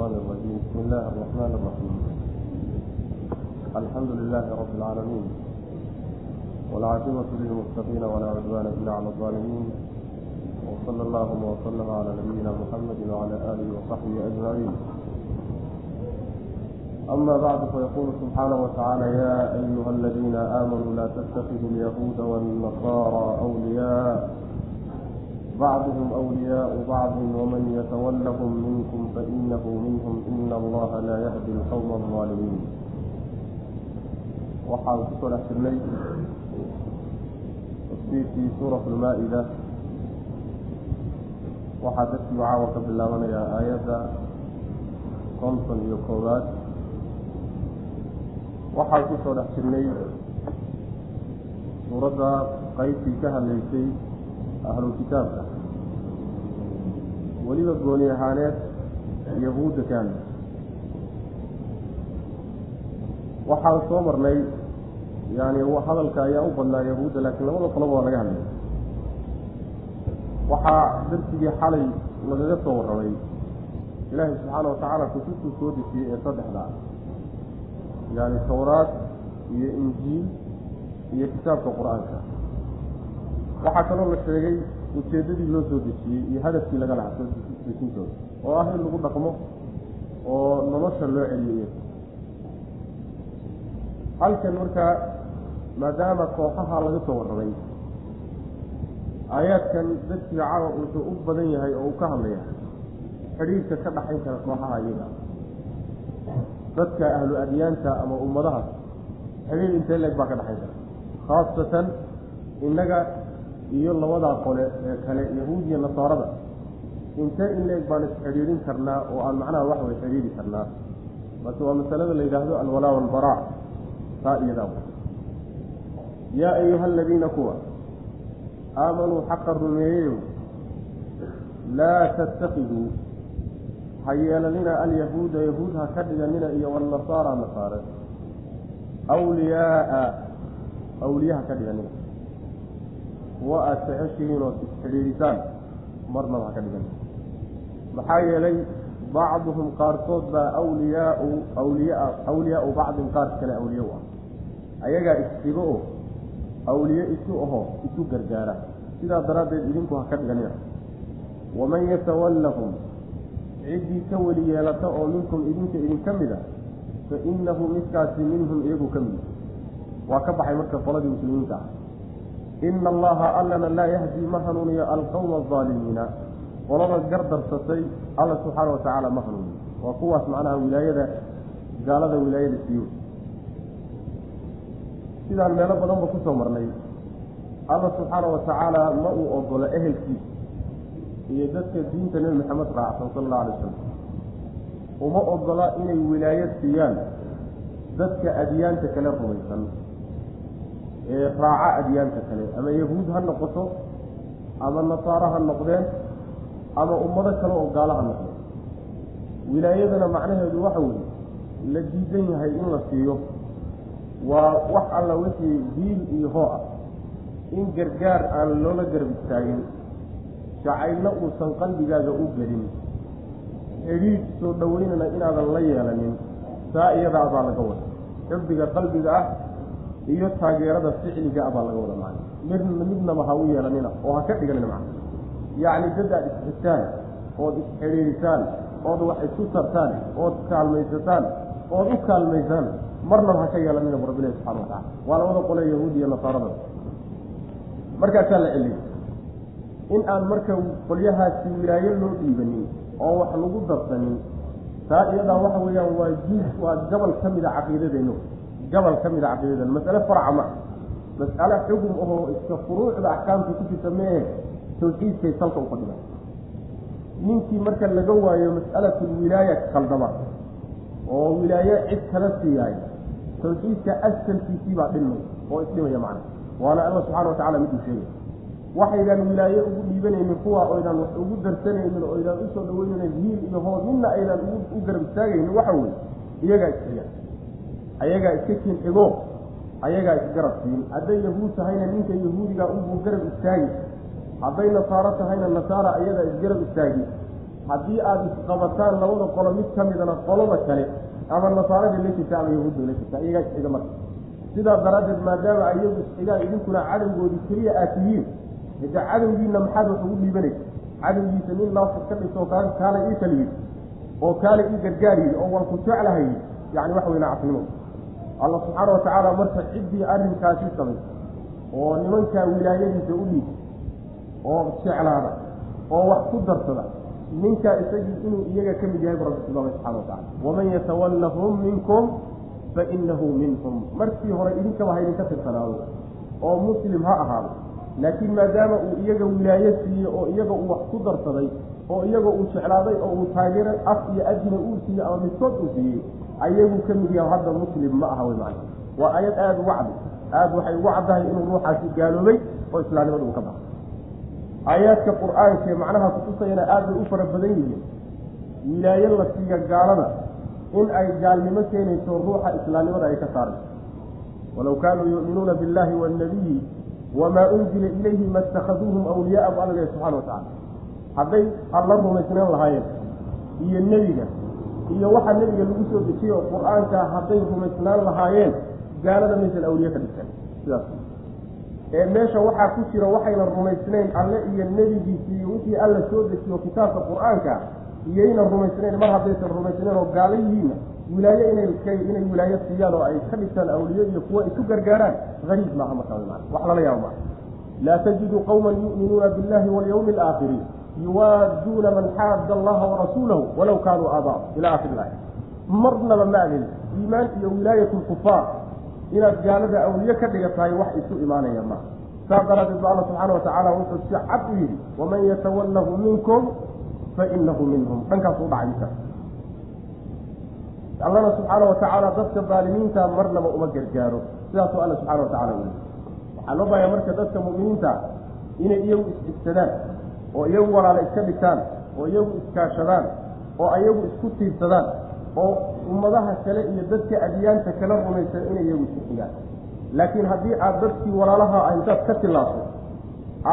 الشيطان الرجيم بسم الله الرحمن الرحيم الحمد لله رب العالمين والعاقبة للمتقين ولا عدوان إلا على الظالمين وصلى اللهم وسلم على نبينا محمد وعلى آله وصحبه أجمعين أما بعد فيقول سبحانه وتعالى يا أيها الذين آمنوا لا تتخذوا اليهود والنصارى أولياء بعضهم أولياء بعض ومن يتولهم منكم فإنه منهم إن الله لا يهدي القوم الظالمين waxaan ku soo dhex jirnay tafsiirkii suurat lmaa-ida waxaa dadkii caawa ka bilaabanayaa aayadda konton iyo koowaad waxaan ku soo dhex jirnay suuradda qeybtii ka hadlaysay ahlu kitaabka weliba gooni ahaaneed yahuudda ka hadlaysay waxaan soo marnay yani hadalka ayaa u badnaa yahuudda laakiin labada qoloba waa laga hadlay waxaa darsigii xalay lagaga soo warramay ilaahay subxaana watacaala kutubtuu soo dejiyey ee saddexda yani tawraad iyo injiil iyo kitaabka qur'aanka waxaa kaloo la sheegay ujeeddadii loo soo dejiyey iyo hadafkii laga lahaa soo dejintooda oo ah in lagu dhaqmo oo nolosha loo celiyo. Halkan markaa maadaama kooxaha laga soo warramay aayaadkan dadkii cawa wuxuu u badan yahay oo uu ka hadlaya xidhiirka ka dhaxayn kara kooxaha iyaga. Dadka ahlu adyaanta ama ummadahaas xidhiir intee leeg baa ka dhaxayn kara khaasatan innaga iyo labadaa qole ee kale yahuud iyo nasaarada. Intee in leeg baan isxidhiirin karnaa oo aan macnaha wax way xidhiiri karnaa. Marka waa masalada la yidhaahdo alwalaa walbaraa. Taa iyadaa yaa ayuha aladiina kuwa aamanuu xaqa rumeeyeyow laa tattakiduu ha yeelanina alyahuuda yahuud ha ka dhiganina iyo walnasaara nasaare. Awliyaaa awliya ha ka dhiganina kuwa aada jeceshihiin ood isxidhiidhisaan marnaba ha ka dhiganina maxaa yeelay bacduhum qaarkood baa awliyaau awliyaa awliyaau bacdin qaar kale awliya u ah ayagaa isxigo oo awliye isu aho isu gargaara sidaa daraaddeed idinku ha ka dhiganina waman yatawallahum ciddii ka weli yeelata oo minkum idinka idinka mid a fa innahu midkaasi minhum iyagu ka mid waa ka baxay marka qoladii muslimiinta ah ina allaha allana laa yahdi ma hanuuniyo alqowma alظaalimiina qolada gardarsatay alla subxaana watacaala ma hanuuniyo waa kuwaas macnaha wilaayada gaalada wilaayada siiyo sidaan meelo badanba ku soo marnay alla subxaana watacaala ma uu ogolo ehelkiisa iyo dadka diinta nebi maxamed raacsan sala allahu alay wasalam uma ogola inay wilaayad siiyaan dadka adyaanta kale rumaysan raaca adyaanta kale. Ama yahuud ha noqoto ama nasaaro ha noqdeen ama ummado kale oo gaalo ha noqdeen. Wilaayadana macnaheedu waxa weeye la diidan yahay in la siiyo. Waa wax alla wixii hiil iyo hoo ah. In gargaar aan loola garab istaagin jacaylna uusan qalbigaaga u gelin xidhiidh soo dhoweynana inaadan la yeelanin saa iyadaa baa laga wada xifdiga qalbiga ah iyo taageerada ficliga ah baa laga wada macna midna midnaba ha u yeelanina oo ha ka dhiganina macna yacni dad aad isxigtaan ood isxidhiidhisaan ood wax isku tartaan ood kaalmaysataan ood u kaalmaysaan marnaba ha ka yeelanina bu rabbilahi subxana watacala waa labada qole yahuud iyo nasaarada. Markaasaa la celiyay in aan marka qolyahaasi wilaayo loo dhiibanin oo wax lagu darsanin taa iyadaa waxa weeyaan waa juz waa gabal ka mida caqiidadeenno gabal ka mida caqiidadeeno masale farca ma mas'ale xugum ahoo iska furuucda axkaamta ku jirta meehe tawxiidkay salka u fadhida ninkii marka laga waayo mas'alatulwilaaya kaldama oo wilaayo cid kala siiyaay tawxiidka asalkiisii baa dhilmay oo isdhimaya macna waana alla subxana watacala miduu sheegay waxaydaan wilaaye ugu dhiibanaynin kuwa oydaan wax ugu darsanaynin oo aydaan u soo dhaweynaynin hiil iyo hood midna aydaan u garab istaagaynin waxa weye iyagaa isxiga ayagaa iska kiin xigo ayagaa isgarab siin. Hadday yahuud tahayna ninka yahuudiga unbuu garab istaagi. Hadday nasaaro tahayna nasaara ayadaa isgarab istaagi. Haddii aada isqabataan labada qolo mid ka midana qolada kale ama nasaaradii la jirta ama yahuudda la jirta iyagaa isxiga marka. Sidaa daraaddeed maadaama ayagu isxigaan idinkuna cadowgoodii keliya aad tihiin hade cadowgiina maxaad wax ugu dhiibanaysa cadowgiisa nin laafur ka dhiso kaala ii taliyi oo kaala ii gargaariyi oo waan ku jeclahayi yani waxa wey nacasnimo alla subxaana watacaala marka ciddii arrinkaasi samay oo nimankaa wilaayadiisa u dhiib oo jeclaada oo wax ku darsada ninkaa isagii inuu iyaga ka mid yahay bu rabbi tilmaamay subxana watacala waman yatawallahum minkum fainahu minhum. Markii hore idinkaba ha idinka tirsanaado oo muslim ha ahaado laakiin maadaama uu iyaga wilaayo siiyey oo iyaga uu wax ku darsaday oo iyaga uu jeclaaday oo uu taageero af iyo ajina uu siiyey ama midkood uu siiyey ayagu ka mid yaha hadda muslim ma aha wey macana waa ayad aada uga cadi aada waxay caddahay inuu ruuxaasi gaaloobay oo islaamnimada uu ka baxay aayaadka qur'aankaee macnaha kutusayana aad bay u fara badan yihiin. Wilaayo la siiya gaalada in ay gaalnimo keenayso ruuxa islaamnimada ay ka saarayso walaw kaanuu yu'minuuna billahi waannabiyi wamaa unzila ilayhi ma itakhaduuhum awliyaaa bu alla lehy subxana wa tacala hadday alla rumaysnaan lahaayeen iyo nebiga iyo waxa nebiga lagu soo dejiyey oo qur'aanka hadday rumaysnaan lahaayeen gaalada maysan awliye ka dhigteen sidaas. Ee meesha waxaa ku jira waxayna rumaysnayn alle iyo nebigiisi iyo wixii alla soo dejiyo kitaabka qur'aanka iyayna rumaysnayn. Mar haddaysan rumaysnayn oo gaala yihiinna wilaaye inay inay wilaayo siiyaan oo ay ka dhigtaan awliye iyo kuwa isu gargaaraan hariib maaha markaa wax lala yaabo maaha laa tajidu qawman yu'minuuna billahi walyawmi alaakhiri yuwaaduuna man xaada allaha warasuulahu walaw kaanuu aabaa ila akhiri laaya marnaba ma adin iimaan iyo wilaayat lkufaar inaad gaalada awliye ka dhigatahay wax isu imaanaya maaha saas daraaddeed ba alla subxaana watacaala wuxuu si cad u yidhi waman yatawallahu minkum fainahu minhum dhankaas u dhacaysa allana subxaana watacaala dadka daalimiinta marnaba uma gargaaro sidaasuu alla subxana watacala weli waxaa loo baahaya marka dadka mu'miniinta inay iyagu isxigsadaan oo iyagu walaala iska dhigtaan oo iyagu iskaashadaan oo iyagu isku tiirsadaan oo ummadaha kale iyo dadka adyaanta kala rumaysan inay iyagu isku xigaan. Laakiin haddii aada dadkii walaalaha ah intaad ka tilaabto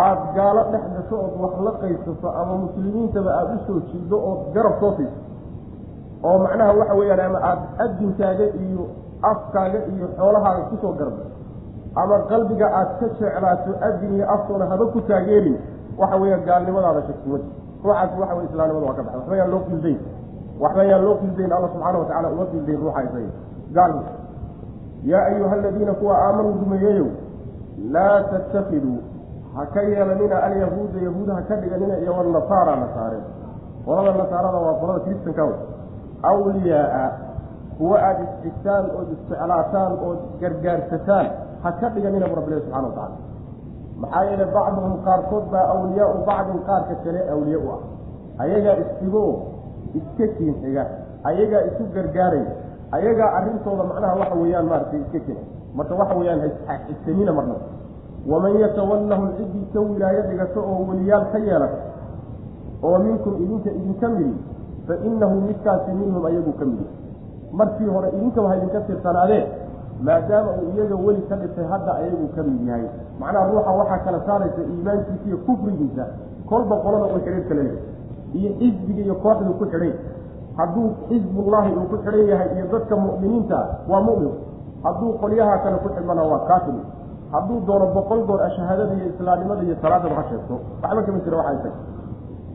aada gaalo dhex gasho ood wax la qaysato ama muslimiintaba aada u soo jiido ood garab soo siiso oo macnaha waxa weeyaan ama aada addinkaaga iyo afkaaga iyo xoolahaaga ku soo garba ama qalbiga aada ka jeclaato addin iyo aftoona haba ku taageerin waxa weeya gaalnimadaada shakima ruuxaas waxa wey islaamnimada waa ka baxay waxba yaan loo fildayn waxba yaan loo fildayn alla subxaana watacala uma fildayn ruuxa isaga gaalmi yaa ayuha aladiina kuwa aamanuu rumeeyeyow laa tattakiduu ha ka yeelanina alyahuuda yahuud ha ka dhiganina iyo wanasaara nasaare qolada nasaarada waa qolada kristanka w awliyaaa kuwa aada isxigtaan ood isjeclaataan ood gargaarsataan ha ka dhiganina bu rabbilahi subxana watacala maxaa yeele bacduhum qaarkood baa awliyaau bacdin qaarka kale awliye u ah. Ayagaa isxigo iska kiin xiga ayagaa isu gargaaraya ayagaa arrintooda macnaha waxa weeyaan maaragtay iska kina marka waxa weeyaan haxigsanina marnaba waman yatawallahum ciddii ka wilaayo dhigato oo weliyaal ka yeelata oo minkum idinka idinka midi fa inahu midkaasi minhum ayagu ka midi markii hore idinkaba ha idinka tirsanaadeen maadaama uu iyaga weli ka dhintay hadda ayagu ka mid yahay. Macnaha ruuxa waxaa kala saaraysa iimaankiisa iyo kufrigiisa. Kolba qolada uu xidhiir kala leeyahay iyo xisbiga iyo kooxdu ku xidhay. Hadduu xisbullahi uu ku xidhan yahay iyo dadka mu'miniinta waa mu'min. Hadduu qolyaha kale ku xidhmana waa kaafir. Hadduu doono boqol goor ashahaadada iyo islaamnimada iyo salaadaba ha sheegto. Waxba kama jira waxaa isaga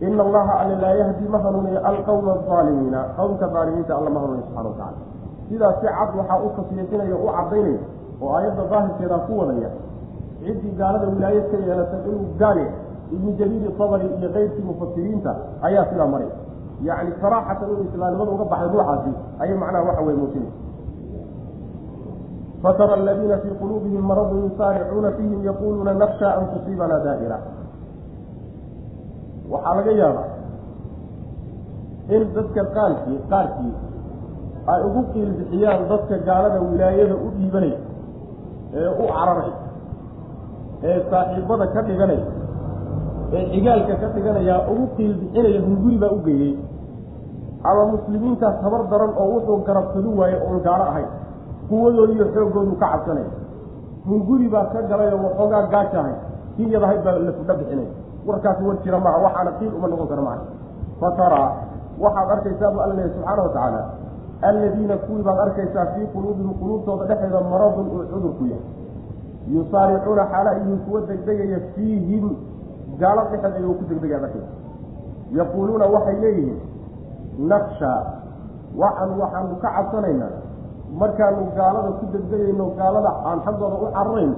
ina allaha alla laa yahdi ma hanuuniyo alqawma aalimiina qowmka aalimiinta alla ma hanuuniyo subxana watacala sidaas si cad waxaa u tasliixinaya u cadaynaya oo aayadda daahirkeedaa ku wadaya. Ciddii gaalada wilaayad ka yeelatay inuu gaal yahay ibnu jariiri tabari iyo keyrkii mufasiriinta ayaa sidaa maraya yacni saraaxatan inuu islaamnimada uga baxay ruuxaasi ayay macnaha waxa weye muujinaysa. Fatara aladiina fii quluubihim maradun yusaaricuuna fiihim yaquuluuna naksha an tusiibana daa'ira. Waxaa laga yaabaa in dadka qaarkii qaarkii ay ugu qiilbixiyaan dadka gaalada wilaayada u dhiibanaya ee u cararaya ee saaxiibada ka dhiganaya ee xigaalka ka dhiganaya ugu qiilbixinaya hunguri baa u geeyey. Ama muslimiintaas habar daran oo wuxuu garabsadu waaye oon gaalo ahayn quwadooda iyo xooggoodu ka cabsanaya hunguri baa ka galay oo waxoogaa gaaja ahay kii yadahayd baa la fudha bixinaya warkaasi war jira maaha waxaana qiil uma noqon kara maca fataraa waxaad arkaysaa bu alla leehay subxaana watacaala alladiina kuwii baad arkaysaa fii quluubihim quluubtooda dhexeeda maradun uu cudurku yahay. Yusaaricuuna xaala ayihim kuwa degdegaya fiihim gaalo dhexeed ayuu ku degdegaya arkaysa yaquuluuna waxay leeyihiin naqsha waxaan waxaanu ka cabsanaynaa. Markaanu gaalada ku degdegayno gaalada aan xaggooda u cararayno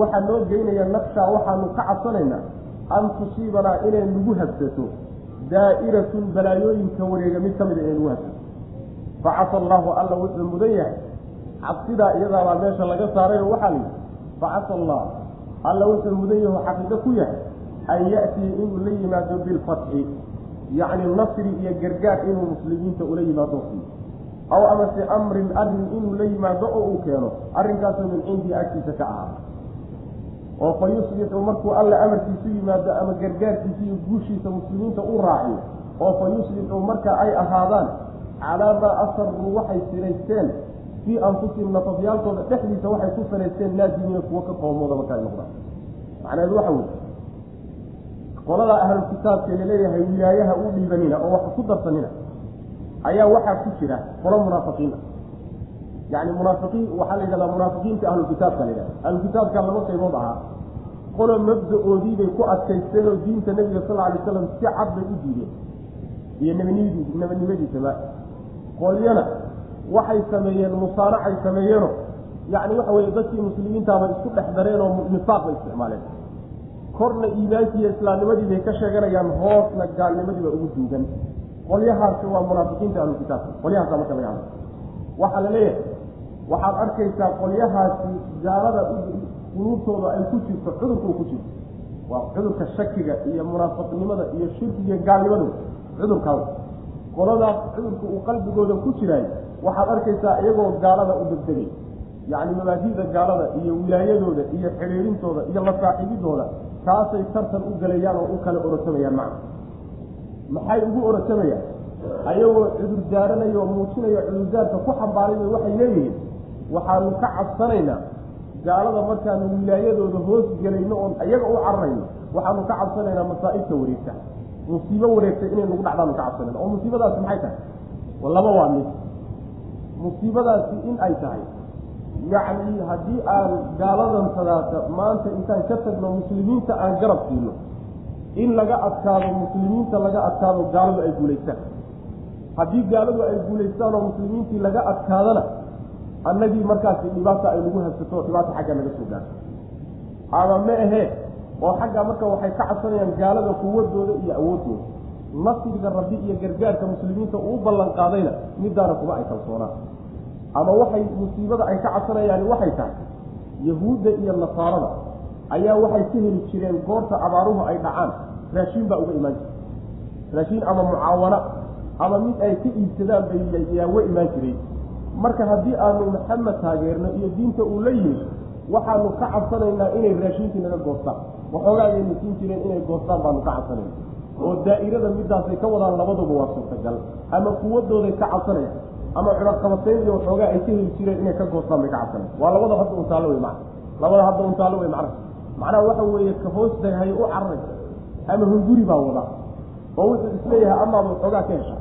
waxaa noo geynaya naqshaa waxaanu ka cabsanaynaa. An tusiibanaa inay nagu habsato. Daa'iratun balaayooyinka wareega mid ka mida inay nagu habsato facasa allaahu alla wuxuu mudan yahay. Cabsidaa iyadaabaa meesha laga saarayo waxaa la yidhi facasa allah alla wuxuu mudan yahu xaqiiqo ku yahay. An ya'tiya inuu la yimaado bilfatxi yacni nasri iyo gargaar inuu muslimiinta ula yimaado siiyo aw amase amrin arrin inuu la yimaado oo uu keeno arrinkaasoo min cindii agtiisa ka ahaa. Oo fa yusbixu markuu alla amarkiisu yimaado ama gargaarkiisa iyo guushiisa muslimiinta u raaciyo oo fa yusbixuu marka ay ahaadaan calaa maa asaruu waxay siraysteen fii anfusihim nafafyaalkooda dhexdiisa waxay ku siraysteen naadimiina kuwo ka qoomooda marka ay noqdaan macnaheedu waxa weye qoladaa ahlulkitaabka la leeyahay wilaayaha u dhiibanina oo wax ku darsanina ayaa waxaa ku jira qolo munaafiqiin ah munaafiqiin waxaa la yidhahdaa munaafiqiinta ahlukitaabka la yidhahda ahlukitaabka laba qaybood ahaa qolo mabda-oodii bay ku adkaysteen oo diinta nebiga sal lla alay slam si cad bay u diideen iyo nabinimadiis nabadnimadiisaba qolyana waxay sameeyeen musaanacay sameeyeeno yacni waxa weye dadkii muslimiintaabay isku dhex dareen oo nifaaq bay isticmaaleen. Korna iimaankiiyo islaamnimadii bay ka sheeganayaan hoosna gaalnimadiiba ugu duugan. Qolyahaasi waa munaafiqiinta ahlukitaabka qolyahaasa marka laga hadla waxaa la leeyahay waxaad arkaysaa qolyahaasi gaalada quluubtooda ay ku jirto cudurka uu ku jirto waa cudurka shakiga iyo munaafiqnimada iyo shirkiga gaalnimadu cudurkaas qoladaas cudurka uu qalbigooda ku jiraayo waxaad arkaysaa iyagoo gaalada u degdegay yacni mabaadida gaalada iyo wilaayadooda iyo xidhiirintooda iyo la saaxiibidooda taasay tartan u gelayaan oo u kala orotamayaan macna. Maxay ugu orotamayaan? Ayagoo cudur daaranayo oo muujinayo cudurdaarka ku xambaarayba waxay leeyihiin waxaanu ka cabsanaynaa. Gaalada markaanu wilaayadooda hoos gelayno oon iyaga u cararayno waxaanu ka cabsanaynaa masaa'ibta wareegta musiibo wareegta inay nagu dhacdaanu ka cabsanayna oo musiibadaasi maxay tahay? Laba waa mid. Musiibadaasi in ay tahay yacni haddii aan gaaladan sadaata maanta intaan ka tagno muslimiinta aan garab siino in laga adkaado muslimiinta laga adkaado gaaladu ay guulaystaan haddii gaaladu ay guulaystaan oo muslimiintii laga adkaadana annagii markaasi dhibaata ay nagu habsato dhibaata xagga naga soo gaarto. Ama ma ahee oo xaggaa marka waxay ka cabsanayaan gaalada quwadooda iyo awooddooda nasriga rabbi iyo gargaarka muslimiinta uu ballan qaadayna midaana kuma ay kalsoonaan. Ama waxay musiibada ay ka cabsanayaan waxay tahay yahuudda iyo nasaarada ayaa waxay ka heli jireen goorta abaaruhu ay dhacaan raashiin baa uga imaan jira raashiin ama mucaawana ama mid ay ka iibsadaan bay yaa uga imaan jiray. Marka haddii aanu maxamed taageerno iyo diinta uu la yimid waxaanu ka cabsanaynaa inay raashiinkii naga goostaan. Waxoogaagayna siin jireen inay goostaan baanu ka cabsanayna oo daa'irada midaasay ka wadaan labaduba waa suurtagal. Ama quwadooday ka cabsanayaan. Ama cunaqabateyn iyo waxoogaa ay ka heli jireen inay ka goostaan bay ka cabsanayan waa labada hadda un taallo wey macna. Labada hadda un taallo wey macna. Macnaha waxa weeye ka hoos daghay u cararay ama hunguri baa wada. Oo wuxuu is leeyahay amaaba waxoogaa ka hesha.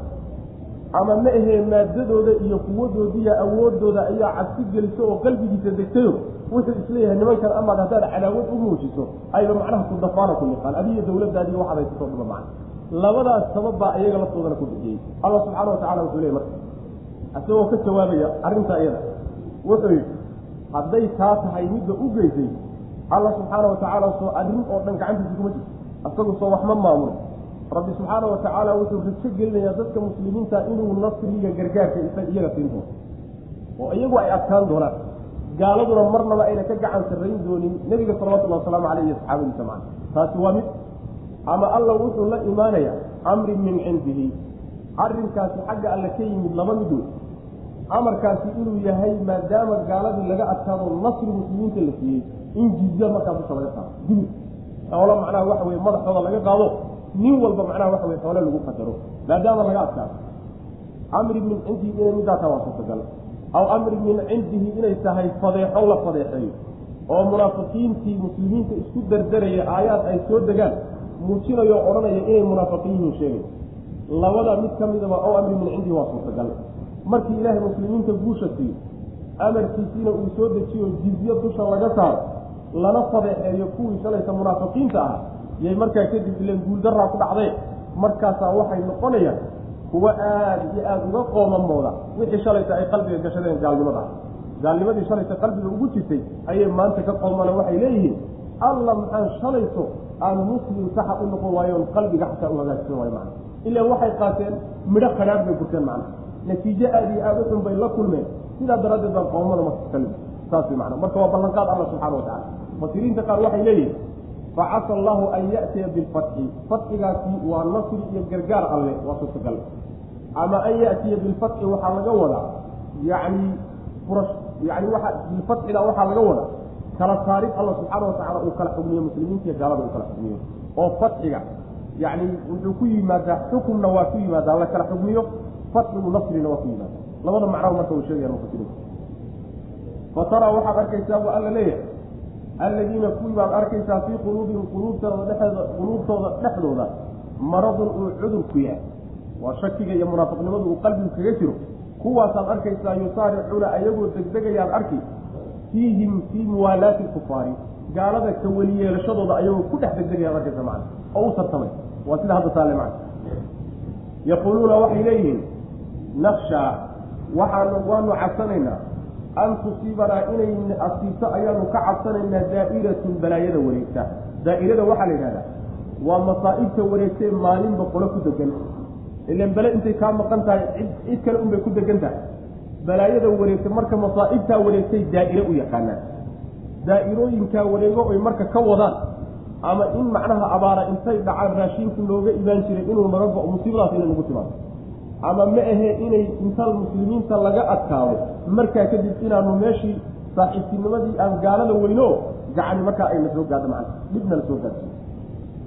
Ama ma ahee maadadooda iyo quwadoodiiyo awoodooda ayaa cabsi geliso oo qalbigiisa degtayo wuxuu is leeyahay nimankan amaad haddaad cadaawad u muujiso ayba macnaha ku dafaana ku liqaan adiyo dawladdaadiiyo waxaad haysato dhuma macna labadaas sabab baa iyaga laftoodana ku bixiyey. Allah subxaana wa tacala wuxuu leey marka isagoo ka jawaabaya arrintaa iyada wuxuu yidhi hadday taa tahay midda u geysay alla subxaana wa tacaala soo arrin oo dhan gacantiisa kuma jirto. Isagu soo wax ma maamulo. Rabbi subxaana wa tacaala wuxuu rajo gelinayaa dadka muslimiinta inuu nasriga gargaarka iyaga siin doono. Oo iyagu ay adkaan doonaan gaaladuna marnaba ayna ka gacan sarrayn doonin nebiga salawatullahi wasalaamu caleyh iyo saxaabadiisa macana taasi waa mid ama alla wuxuu la imaanayaa amrin min cindihi. Arrinkaasi xagga alle ka yimid laba mid wey amarkaasi inuu yahay maadaama gaaladii laga adkaado nasri muslimiinta la siiyey in jizya markaa dusha laga qaado dimi xoolo macnaha waxa weye madaxooda laga qaado nin walba macnaha waxa weye xoole lagu qadaro maadaama laga adkaado. Amri min cindihi inay midaataa waa suurtagal aw amri min cindihi inay tahay fadeexo la fadeexeeyo oo munaafiqiintii muslimiinta isku dardaraya aayaad ay soo degaan muujinayo odhanaya inay munaafiqiin yihiin sheegay. Labada mid ka midaba ow amri min cindihi waa suurtagal. Markii ilaahay muslimiinta guusha siiyo amarkiisiina uu soo dejiyo jizyo dusha laga saaro lana fadeexeeyo kuwii shalayta munaafiqiinta ah yay markaa kadib ileen guuldaraa ku dhacdee markaasaa waxay noqonayaan kuwa aada iyo aada uga qoomamooda. Wixii shalayta ay qalbiga gashadeen gaalnimada. Gaalnimadii shalayta qalbiga ugu jirtay ayay maanta ka qoomana waxay leeyihiin alla maxaan shalayto aan muslim saxa u noqon waayoon qalbiga xataa u hagaagsan waayo macna. Ilaan waxay qaateen midho khadhaar bay gurteen macna. Natiijo aada iyo aada u xun bay la kulmeen. Sidaa daraaddeed baan qoomada marka kali saas way macna. Marka waa ballanqaad alla subxana wa tacala mufasiriinta qaar waxay leeyihiin facasa allahu an ya'tiya bilfatxi fatxigaasi waa nasri iyo gargaar alle waa suurtagal ama an ya'tiya bilfatxi waxaa laga wadaa yani furash yani waa bilfatxida waxaa laga wadaa kala saarid alla subxaana watacala uu kala xugmiyo muslimiinta iyo gaalada uu kala xugmiyo oo fatxiga yani wuxuu ku yimaadaa xukumna waa ku yimaadaa la kala xugmiyo fatxigu nasrina waa ku yimaada labada macnaba marka uu sheegaya mufasiriinta fataraa waxaad arkaysaa bu alla leeyahay alladiina kuwii baad arkaysaa fii quluubihim quluubtooda dhexooda quluubtooda dhexdooda maradun uu cudur ku yahay. Waa shakiga iyo munaafiqnimadu uu qalbigu kaga jiro. Kuwaasaad arkaysaa yusaaricuuna ayagoo degdegayaan arki fiihim fii muwaalaati kufaari gaalada ka weli yeelashadooda ayagoo ku dhex degdegayaan arkaysa macna. Oo u tartamay. Waa sida hadda taale macna. Yaquuluuna waxay leeyihiin nakshaa waxaanu waanu cabsanaynaa an tusiibanaa inay asiibto ayaanu ka cabsanaynaa daa'iratun balaayada wareegta. Daa'irada waxaa la yidhahdaa waa masaa'ibta wareegtee maalinba qolo ku degan ilan bale intay kaa maqan tahay cid kale unbay ku degan tahay. Balaayada wareegta marka masaa'ibtaa wareegtay daa'ire u yaqaanaan. Daa'irooyinkaa wareego oy marka ka wadaan ama in macnaha abaara intay dhacaan raashiinku looga imaan jiray inuu naga go musiibadaas inay nagu timaado ama ma ahe inay inta muslimiinta laga adkaado markaa kadib inaanu meeshii saaxiibtinimadii aan gaalada weyno gacani markaa ayna soo gaadho macna dhibna la soo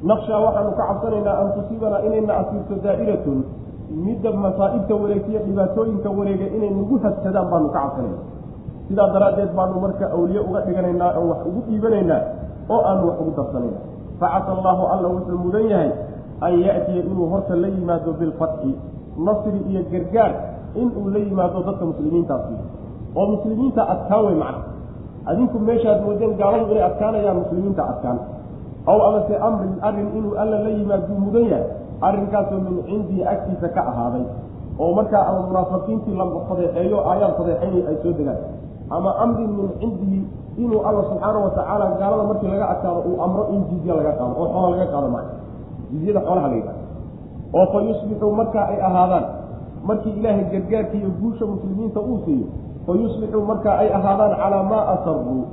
naqshaa waxaanu ka cabsanaynaa an tusiibanaa inayna asiibto daa'iratun midda masaa'ibta wareegtiyo dhibaatooyinka wareega inay nagu hadsadaan baanu ka cabsanayna sidaa daraaddeed baanu marka awliye uga dhiganaynaa oo wax ugu dhiibanaynaa oo aanu wax ugu darsanayna facasa allaahu alla wuxuu mudan yahay an ya'tiya inuu horta la yimaado bilfatxi nasri iyo gargaar inuu la yimaado dadka muslimiintaasi. Oo muslimiinta adkaan wey macna. Adinku meeshaad moodeen gaaladu inay adkaanayaan muslimiinta adkaan. Aw amase amrin arrin inuu alla la yimaaduu mudan yahay arrinkaasoo min cindii agtiisa ka ahaaday. Oo markaa ama munaafiqiintii la fadeexeeyo aayaad fadeexaynay ay soo degaan. Ama amrin min cindihi inuu alla subxaana watacaala gaalada markii laga adkaado uu amro in jizya laga qaado oo xoola laga qaado maa jizyada xoolaha la yidhahdo oo fa yusbixuu markaa ay ahaadaan. Markii ilaahay gargaarka iyo guusha muslimiinta uu siiyo fa yusbixuu markaa ay ahaadaan calaa maa asaruu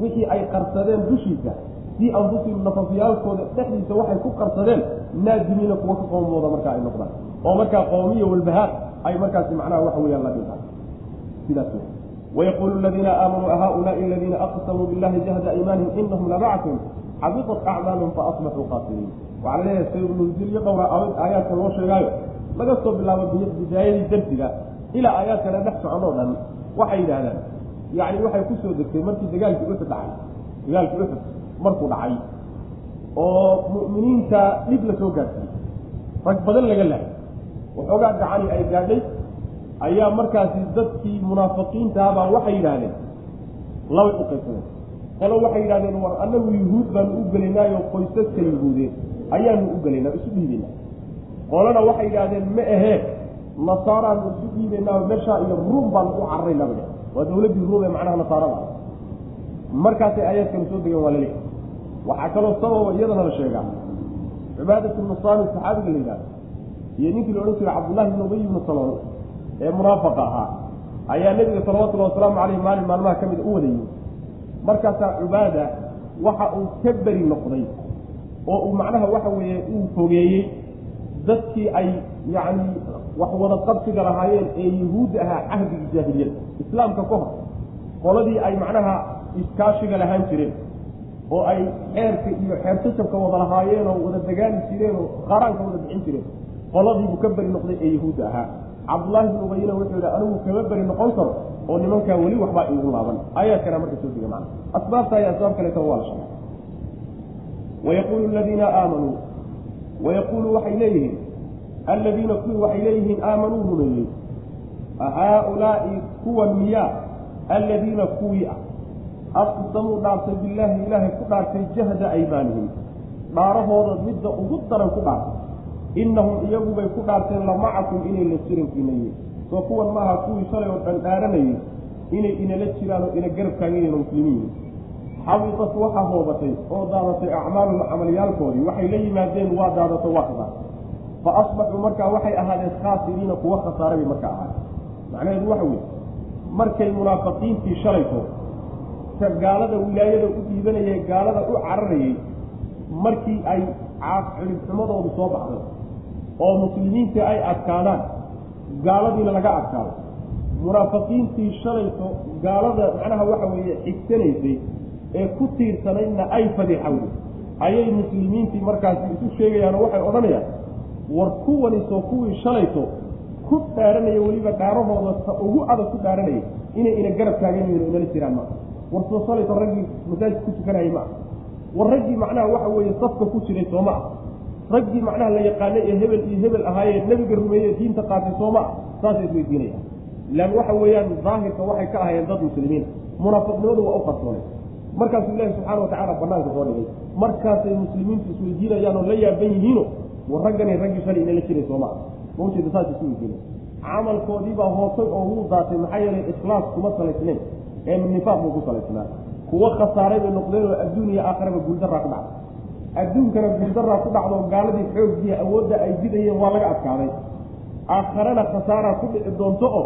wixii ay qarsadeen dushiisa fii anfusihim nafafyaalkooda dhexdiisa waxay ku qarsadeen naadimiina kuwa ka qoomooda markaa ay noqdaan. Oo markaa qoomiya walbahaar ay markaasi macnaha waxa weyaan la dhintaan sidaas wayaquulu aladiina aamanuu ahaulaai aladiina aqsamuu billahi jahda iimaanihim inahum labactum xabitat acmaalum faasbaxuu qaasiriin waxaa la leeyahay sayrulunzil iyo dhowra aayaadka loo sheegaayo laga soo bilaabo bidaayadii darsiga ilaa aayaadkana dhex socon oo dhan waxay yidhaahdaan yacni waxay ku soo degtay markii dagaalkii uxud dhacay dagaalkii uxud markuu dhacay oo mu'miniinta dhib la soo gaadsiiyey rag badan laga lahay waxoogaa gacani ay gaadhay ayaa markaasi dadkii munaafiqiintaabaa waxay yidhaahdeen labay u qaybsadeen qolo waxay yidhahdeen war annagu yuhuud baanu u gelaynaayo qoysaska yuhuudeed ayaanu u gelaynaa isu dhiibaynaa. Qolana waxay yidhahdeen ma ahee nasaaraanu isu dhiibaynaa meeshaa iyo ruum baanu u cararaynaa ba waa dawladdii ruum ee macnaha nasaarada. Markaasay aayaadkanu soo degeen waa la leeyahay waxaa kaloo sababa iyadana la sheegaa cibaadat nusaani saxaabiga la yidhahdo iyo ninkii la odhan jiray cabdullahi ibn ubay ibnu salool ee munaafaqa ahaa ayaa nebiga salawatullahi wasalaamu caleyh maalin maalmaha ka mida u wadayey markaasaa cubaada waxa uu ka beri noqday oo uu macnaha waxa weeye uu fogeeyey dadkii ay yacni wax wada qabsiga lahaayeen ee yuhuudda ahaa cahdigii jaahiliyada islaamka ka hor qoladii ay macnaha iskaashiga lahaan jireen oo ay xeerka iyo xeertasabka wada lahaayeen oo wada dagaali jireen oo qaraanka wada bixin jireen qoladiibuu ka beri noqday ee yahuudda ahaa. Cabdullaahi bnu ubayina wuxuu yidhi anigu kama beri noqon karo oo nimankaa weli waxbaa igu laaban. Aayaadkana marka soo dega macna. Asbaabta iyo asbaab kaleeta waa la sheegay wayaquulu aladiina aamanuu wayaquulu waxay leeyihiin alladiina kuwii waxay leeyihiin aamanuu rumeeyey haaulaai kuwan miyaa alladiina kuwii ah aqsamuu dhaartay billaahi ilaahay ku dhaartay jahda aymaanihim dhaarahooda midda ugu daran ku dhaartay innahum iyagubay ku dhaarteen lamacakum inay la jirankiina yihiin soo kuwan maaha kuwii shalay oo dhan dhaaranayay inay inala jiraan oo ina garab taaganyeen muslimiin xabitat waxaa hoobatay oo daadatay acmaaluhum camalyaalkoodii waxay la yimaadeen waa daadato waa khasaar fa asbaxuu markaa waxay ahaadeen khaasiriina kuwa khasaare bay markaa ahaadeen macnaheedu waxa weeye markay munaafiqiintii shalayto ka gaalada wilaayada u dhiibanayay gaalada u cararayay markii ay ciribxumadoodu soo baxday oo muslimiintii ay adkaadaan gaaladiina laga adkaado. Munaafiqiintii shalayto gaalada macnaha waxa weeye xigsanaysay ee ku tiirsanaydna ay fadiixawday ayay muslimiintii markaasi isu sheegayaanoo waxay odhanayaan war kuwani soo kuwii shalayto ku dhaaranaya weliba dhaarahooda ta ugu adag ku dhaaranaya inay ina garab taagan yihiin inala jiraan maa war soo shalayto raggii masaajid ku tukanayay maa war raggii macnaha waxa weeye safka ku jiray sooma ah raggii macnaha la yaqaanay ee hebel iyo hebel ahaayee nebiga rumeeye diinta qaatay sooma ah saasay isweydiinaya ilaan waxa weeyaan daahirka waxay ka ahayeen dad muslimiina munaafiqnimadu waa u qarsoonay markaasuu ilaahi subxaana watacaala banaanka soo dhigay. Markaasay muslimiintu isweydiinayaan oo la yaaban yihiino war raggani raggii shalay inala jiray sooma. Ah mawjeeda saas isu weydiinay camalkoodiibaa hoosay oo wuu daatay maxaa yeelay ikhlaas kuma salaysnayn ee nifaaq buu ku salaysnaa kuwa khasaaray bay noqdeen oo adduun iyo aakhiraba guuldaraa ku dhacday. Adduunkana guuldaraa ku dhacdo gaaladii xooggiiya awoodda ay bidayeen waa laga adkaaday. Aakharana khasaaraa ku dhici doonto oo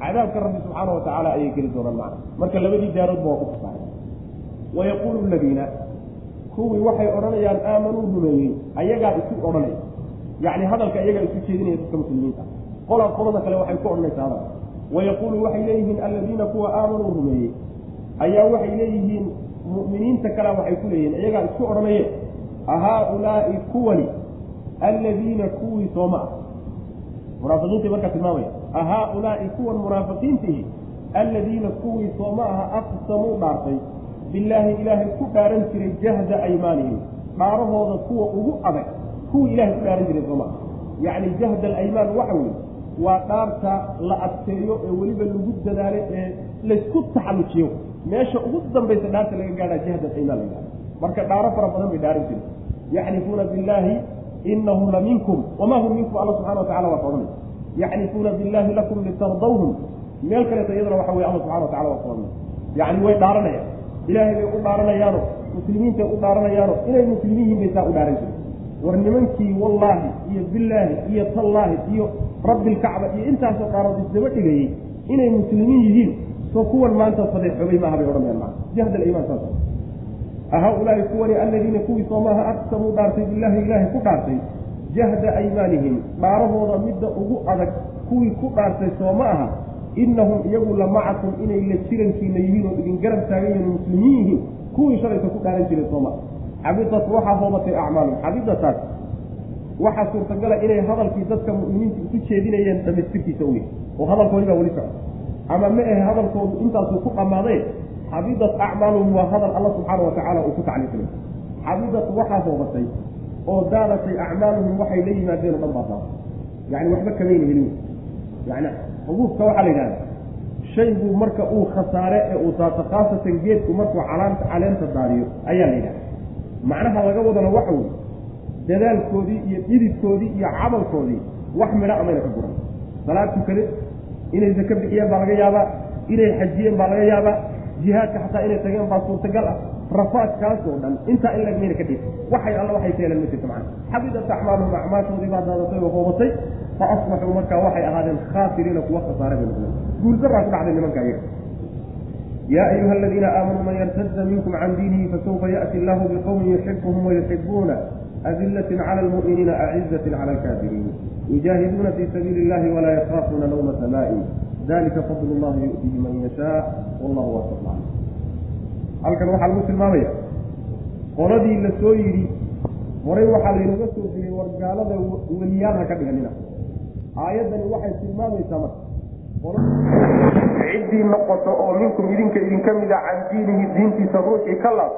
cadaabka rabbi subxaana wa tacaala ayay geli doonaan macna. Marka labadii daaroodba waa ku khasaaray wayaquulu ladiina kuwii waxay odhanayaan aamanuu rumeeyey ayagaa isu odhanaya yacni hadalka iyagaa isu jeedinaya dadka muslimiinta qola qolada kale waxay ku odhanaysaa hadal wayaquulu waxay leeyihiin alladiina kuwa aamanuu rumeeyey ayaa waxay leeyihiin mu'miniinta kale waxay ku leeyihiin iyagaa isku odhanayeen ahaaulaai kuwani alladiina kuwii sooma ah munaafiqiintii markaa tilmaamaya ahaaulaai kuwan munaafiqiintihi alladiina kuwii sooma aha aqsamuu dhaartay billaahi ilaahay ku dhaaran jiray jahda aymaanihim. Dhaarahooda kuwa ugu adag kuwii ilahay ku dhaaran jiray sooma aha yacni jahda alaymaan waxa weeye waa dhaarta la adkeeyo ee weliba lagu dadaalo ee laysku taxallujiyo. Meesha ugu dambaysa dhaarta laga gaadhaa jahda aymaan la yidhahda marka dhaaro fara badan bay dhaaran jiray. Yaxlifuuna billaahi inahum la minkum wamaa hum minkum alla subxana watacala waa ka odhanay yaxlifuuna billaahi lakum litardawhum meel kaleeto iyadana waxa weye alla subxana watacala waa ka odhanay yacni way dhaaranayaan ilaahay bay u dhaaranayaano muslimiintay u dhaaranayaano inay muslimiin yihiin bay saa u dhaaran jiray war nimankii wallaahi iyo billaahi iyo tallaahi iyo rabbilkacba iyo intaasoo dhaarood isdaba dhigayey inay muslimiin yihiin soo kuwan maanta sadeexoobay maaha bay odhanayaan maa jahd alimaan saas ahaa-ulaahi kuwani alladiina kuwii soomaaha aqsamuu dhaartay billaahi ilaahay ku dhaartay jahda aymaanihim dhaarahooda midda ugu adag kuwii ku dhaartay sooma aha inahum iyagu la macakum inay la jirankiina yihiin oo idin garab taagan yihiin muslimiin yihiin kuwii shalayta ku dhaaran jiray sooma xabidat waxaa hoobatay acmaalum. Xabidataas waxaa suurtagala inay hadalkii dadka mu'miniinta isu jeedinayeen dhamaystirkiisa u yahay oo hadalkoodii baa weli socda. Ama ma ahe hadalkoodu intaasuu ku dhammaaday xabidat acmaaluhum waa hadal alla subxaana wa tacaala uu ku tacliiqinay xabidat waxaa hoobatay oo daadatay acmaaluhum waxay la yimaadeen o dhan baa daata yani waxba kamayna helin. Yani xubuubka waxaa la yidhahda shaygu marka uu khasaare ee uu daato khaasatan geedku markuu calaanta caleenta daadiyo ayaa la yidhahda macnaha laga wadana waxa wey dadaalkoodii iyo dhididkoodii iyo camalkoodii wax midha amayna ka guran. Salaad tukade inay saka bixiyeen baa laga yaabaa inay xajiyeen baa laga yaabaa jihaadka xataa inay tageen baa suurtagal ah. Rafaadkaas oo dhan intaa in lag mayna ka dhig waxay alla waxay ka heleen ma jirto macana xabidat acmaaluhum acmaashoodii baa daadatay oo hoobatay fa asbaxuu markaa waxay ahaadeen khaasiriina kuwa khasaare bay noqdeen guuldaraa ku dhacday nimanka iyaga yaa ayuha aladiina aamanuu man yartada minkum can diinihi fasawfa yaأti allahu biqowmin yuxibuhum wayuxibuuna adilatin cala almu'miniina acizatin cala alkaafiriin yujaahiduuna fii sabiili illahi walaa yakaafuuna lawmata laa'im dalika fadl llahi yu'tihi man yashaa wallahu waasic calim halkan waxaa lagu tilmaamaya qoladii la soo yidhi horay waxaa laynaga soo digay war gaalada ha ka dhiganina aayaddani waxay tilmaamaysaa marka. Ciddii noqoto oo minkum idinka idinka mida can diinihi diintiisa ruuxii ka laab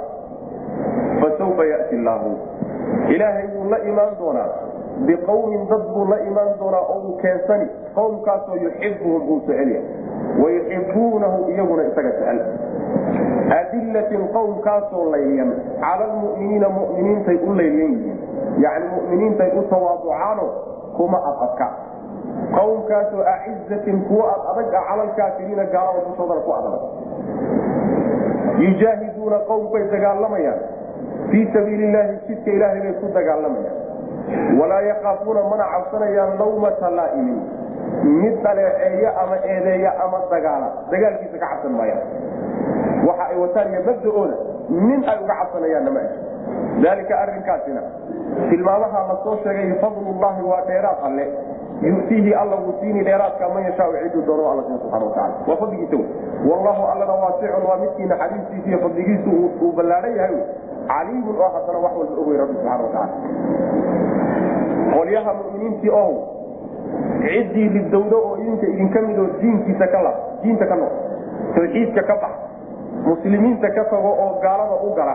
fasawfa ya'ti illaahu ilaahay wuu la imaan doonaa. Biqowmin dad buu la imaan doonaa oo uu keensani. Qowmkaasoo yuxibuhum uu jecel yahay. Wayuxibuunahu iyaguna isaga jecel. Adillatin qowmkaasoo layyan cala lmu'miniina mu'miniintay u layyan yihiin. Yacni mu'miniintay u tawaaducaano kuma adadka qowmkaasoo acizatin kuwo ad adag ah cala lkaafiriina gaalada dushoodana ku adag. Yujaahiduuna qowmbay dagaalamayaan. Fii sabiili illaahi jidka ilaahay bay ku dagaalamayaan. Walaa yakaafuuna mana cabsanayaan lawmata laa'imin mid dhaleeceeya ama eedeeya ama dagaala. Dagaalkiisa ka cabsan maayaan. Waxa ay wataan iyo mabda-ooda nin ay uga cabsanayaanna ma ahi daalika arrinkaasina tilmaamaha la soo sheegay fadlullahi waa dheeraad alle yutiihi alla wuu siini dheeraadka man yashaau ciduu doono alla siina subxana wataala waa fadligiisa wey wallahu allana waasicun waa midkii naxariistiisa iyo fadligiisu uu ballaadhan yahay. Caliimun oo haddana wax walba ogey rabbi subxana wataala qolyaha muminiintii ow ciddii ridowdo oo idinka idinka mid oo diinkiisa ka la diinta ka noq tawxiidka ka bax muslimiinta ka tago oo gaalada u gala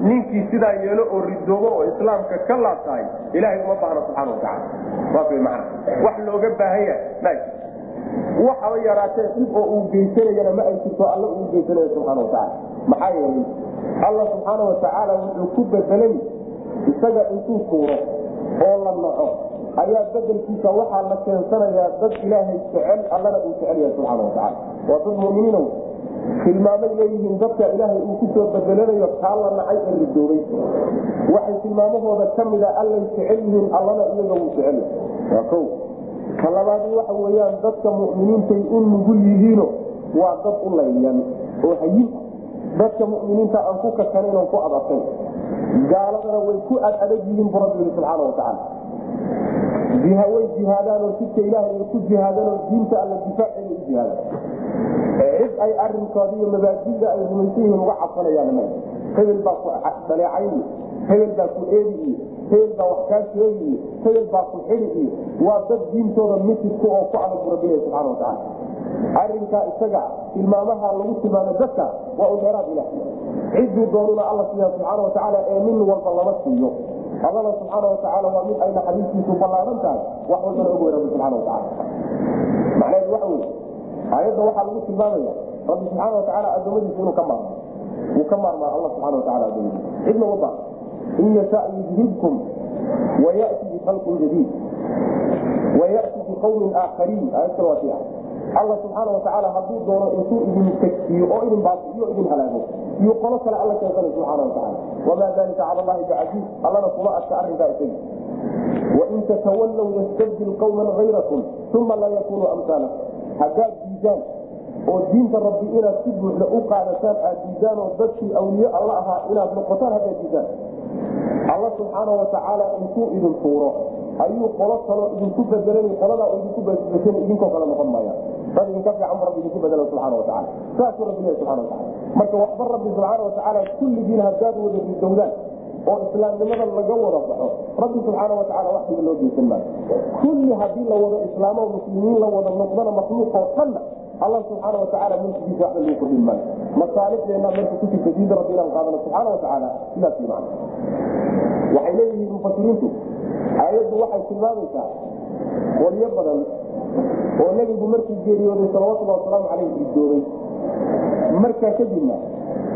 ninkii sidaa yeelo oo ridoobo oo islaamka ka laabtahay ilahay uma saas way macana wax looga baahan yahay waxaba yaraatee dhib oo uu geysanayana ma ay jirto alla uu geysanayo subxaana watacaala maxaa yeelay alla subxaana watacaala wuxuu ku bedelay isaga intuu tuuro oo la naco. Ayaa bedelkiisa waxaa la keensanayaa dad ilaahay jecel allana uu jecel yahay subxaana watacaala waa dad muminiina tilmaamay leeyihiin dadka ilaahay uu ku bedelanayo kaa la nacay ee ridoobay waxay tilmaamahooda ka mida allay jecel yihiin allana iyaga wuu jecel waa ka labaadi waxa weyaan dadka muminiintay u nugul yihiino waa dad u layyan oo hayin dadka muminiinta aan ku kakanayn oon ku adadkayn gaaladana way ku ad adag yihiin bu rabbi subxaana watacaala way jihaadaan oo jidka ilaahay ay ku jihaadaan diinta alla difaaceeda u jihaadaan cid ay arinkooda iyo mabaadida ay rumaysan yihiin uga cabsanayaan hebel baa ku dhaleecayn hebel baa ku eedi hebel baa wax kaa sheegi hebel baa ku xidi waa dad diintooda mitidka oo ku adag bu rabbilahi subxana watacaala arinkaa isaga tilmaamaha lagu tilmaamay dadka waa u dheeraad ilah cidduu doonuna alla siiya subxaana watacaala ee nin walba lama siiyo. Allana subxaana watacaala waa mid ay naxariistiisu ballaaran tahay wax walbana og wey rabbi subxana watacaala macnaheedu waxa wey aayadda waxaa lagu tilmaamaya rabbi subxaana watacaala adoomadiisa inuu ka maarmo. Wuu ka maarmaa alla subxana wataala adoomadiisa cidna uma baahan. In yasha yudhibkum wayati bikhalqin jadiid. Wayati biqawmin aakhariin aayad kale waa tia alla subxaana watacaala hadduu doono intuu idin tagsiiyo oo idin baasiyo idin halaago iyo qolo kale alla keensanay subxaana watacaala wamaa dalika cala allahi bicasiiz allana kuma adka arrinkaa isaga. Wain tatawallow yastabdil qawman hayrakum uma laa yakunuu amsaalakum. Haddaad diidaan oo diinta rabbi inaad si buuxda u qaadataan aad diidaan oo dadkii awliye alla ahaa inaad noqotaan haddaad diidaan. Alla subxaana watacaala intuu idin tuuro ayuu qolo kaloo idinku bedelan qoladaa idinku bedel idinkoo kale noqon maaya dad idinka fiican bu rabbi idinku bedela subxana watacaala saasuu rabbi leeyahy subxana wataala marka waxba rabbi subxaana watacaala kulligiin haddaad wada ridowdaan oo islaamnimada laga wada baxo. Rabbi subxaana watacaala waxdiga loo geysan maayo kulli haddii la wado islaamo muslimiin la wada noqdana makhluuqoo dhanna alla subxaana watacaala mulkigiisa waxba lagu kordhin maayo. Masaalixdeena marka ku jirta rabbi inaan qaadano subxaana watacaala sidaas ii macna waxay leeyihiin mufasiriintu aayaddu waxay tilmaamaysaa qolyo badan oo nebigu markuu geeriyooday salawatullahi wasalaamu caleyh ridoobay markaa kadibna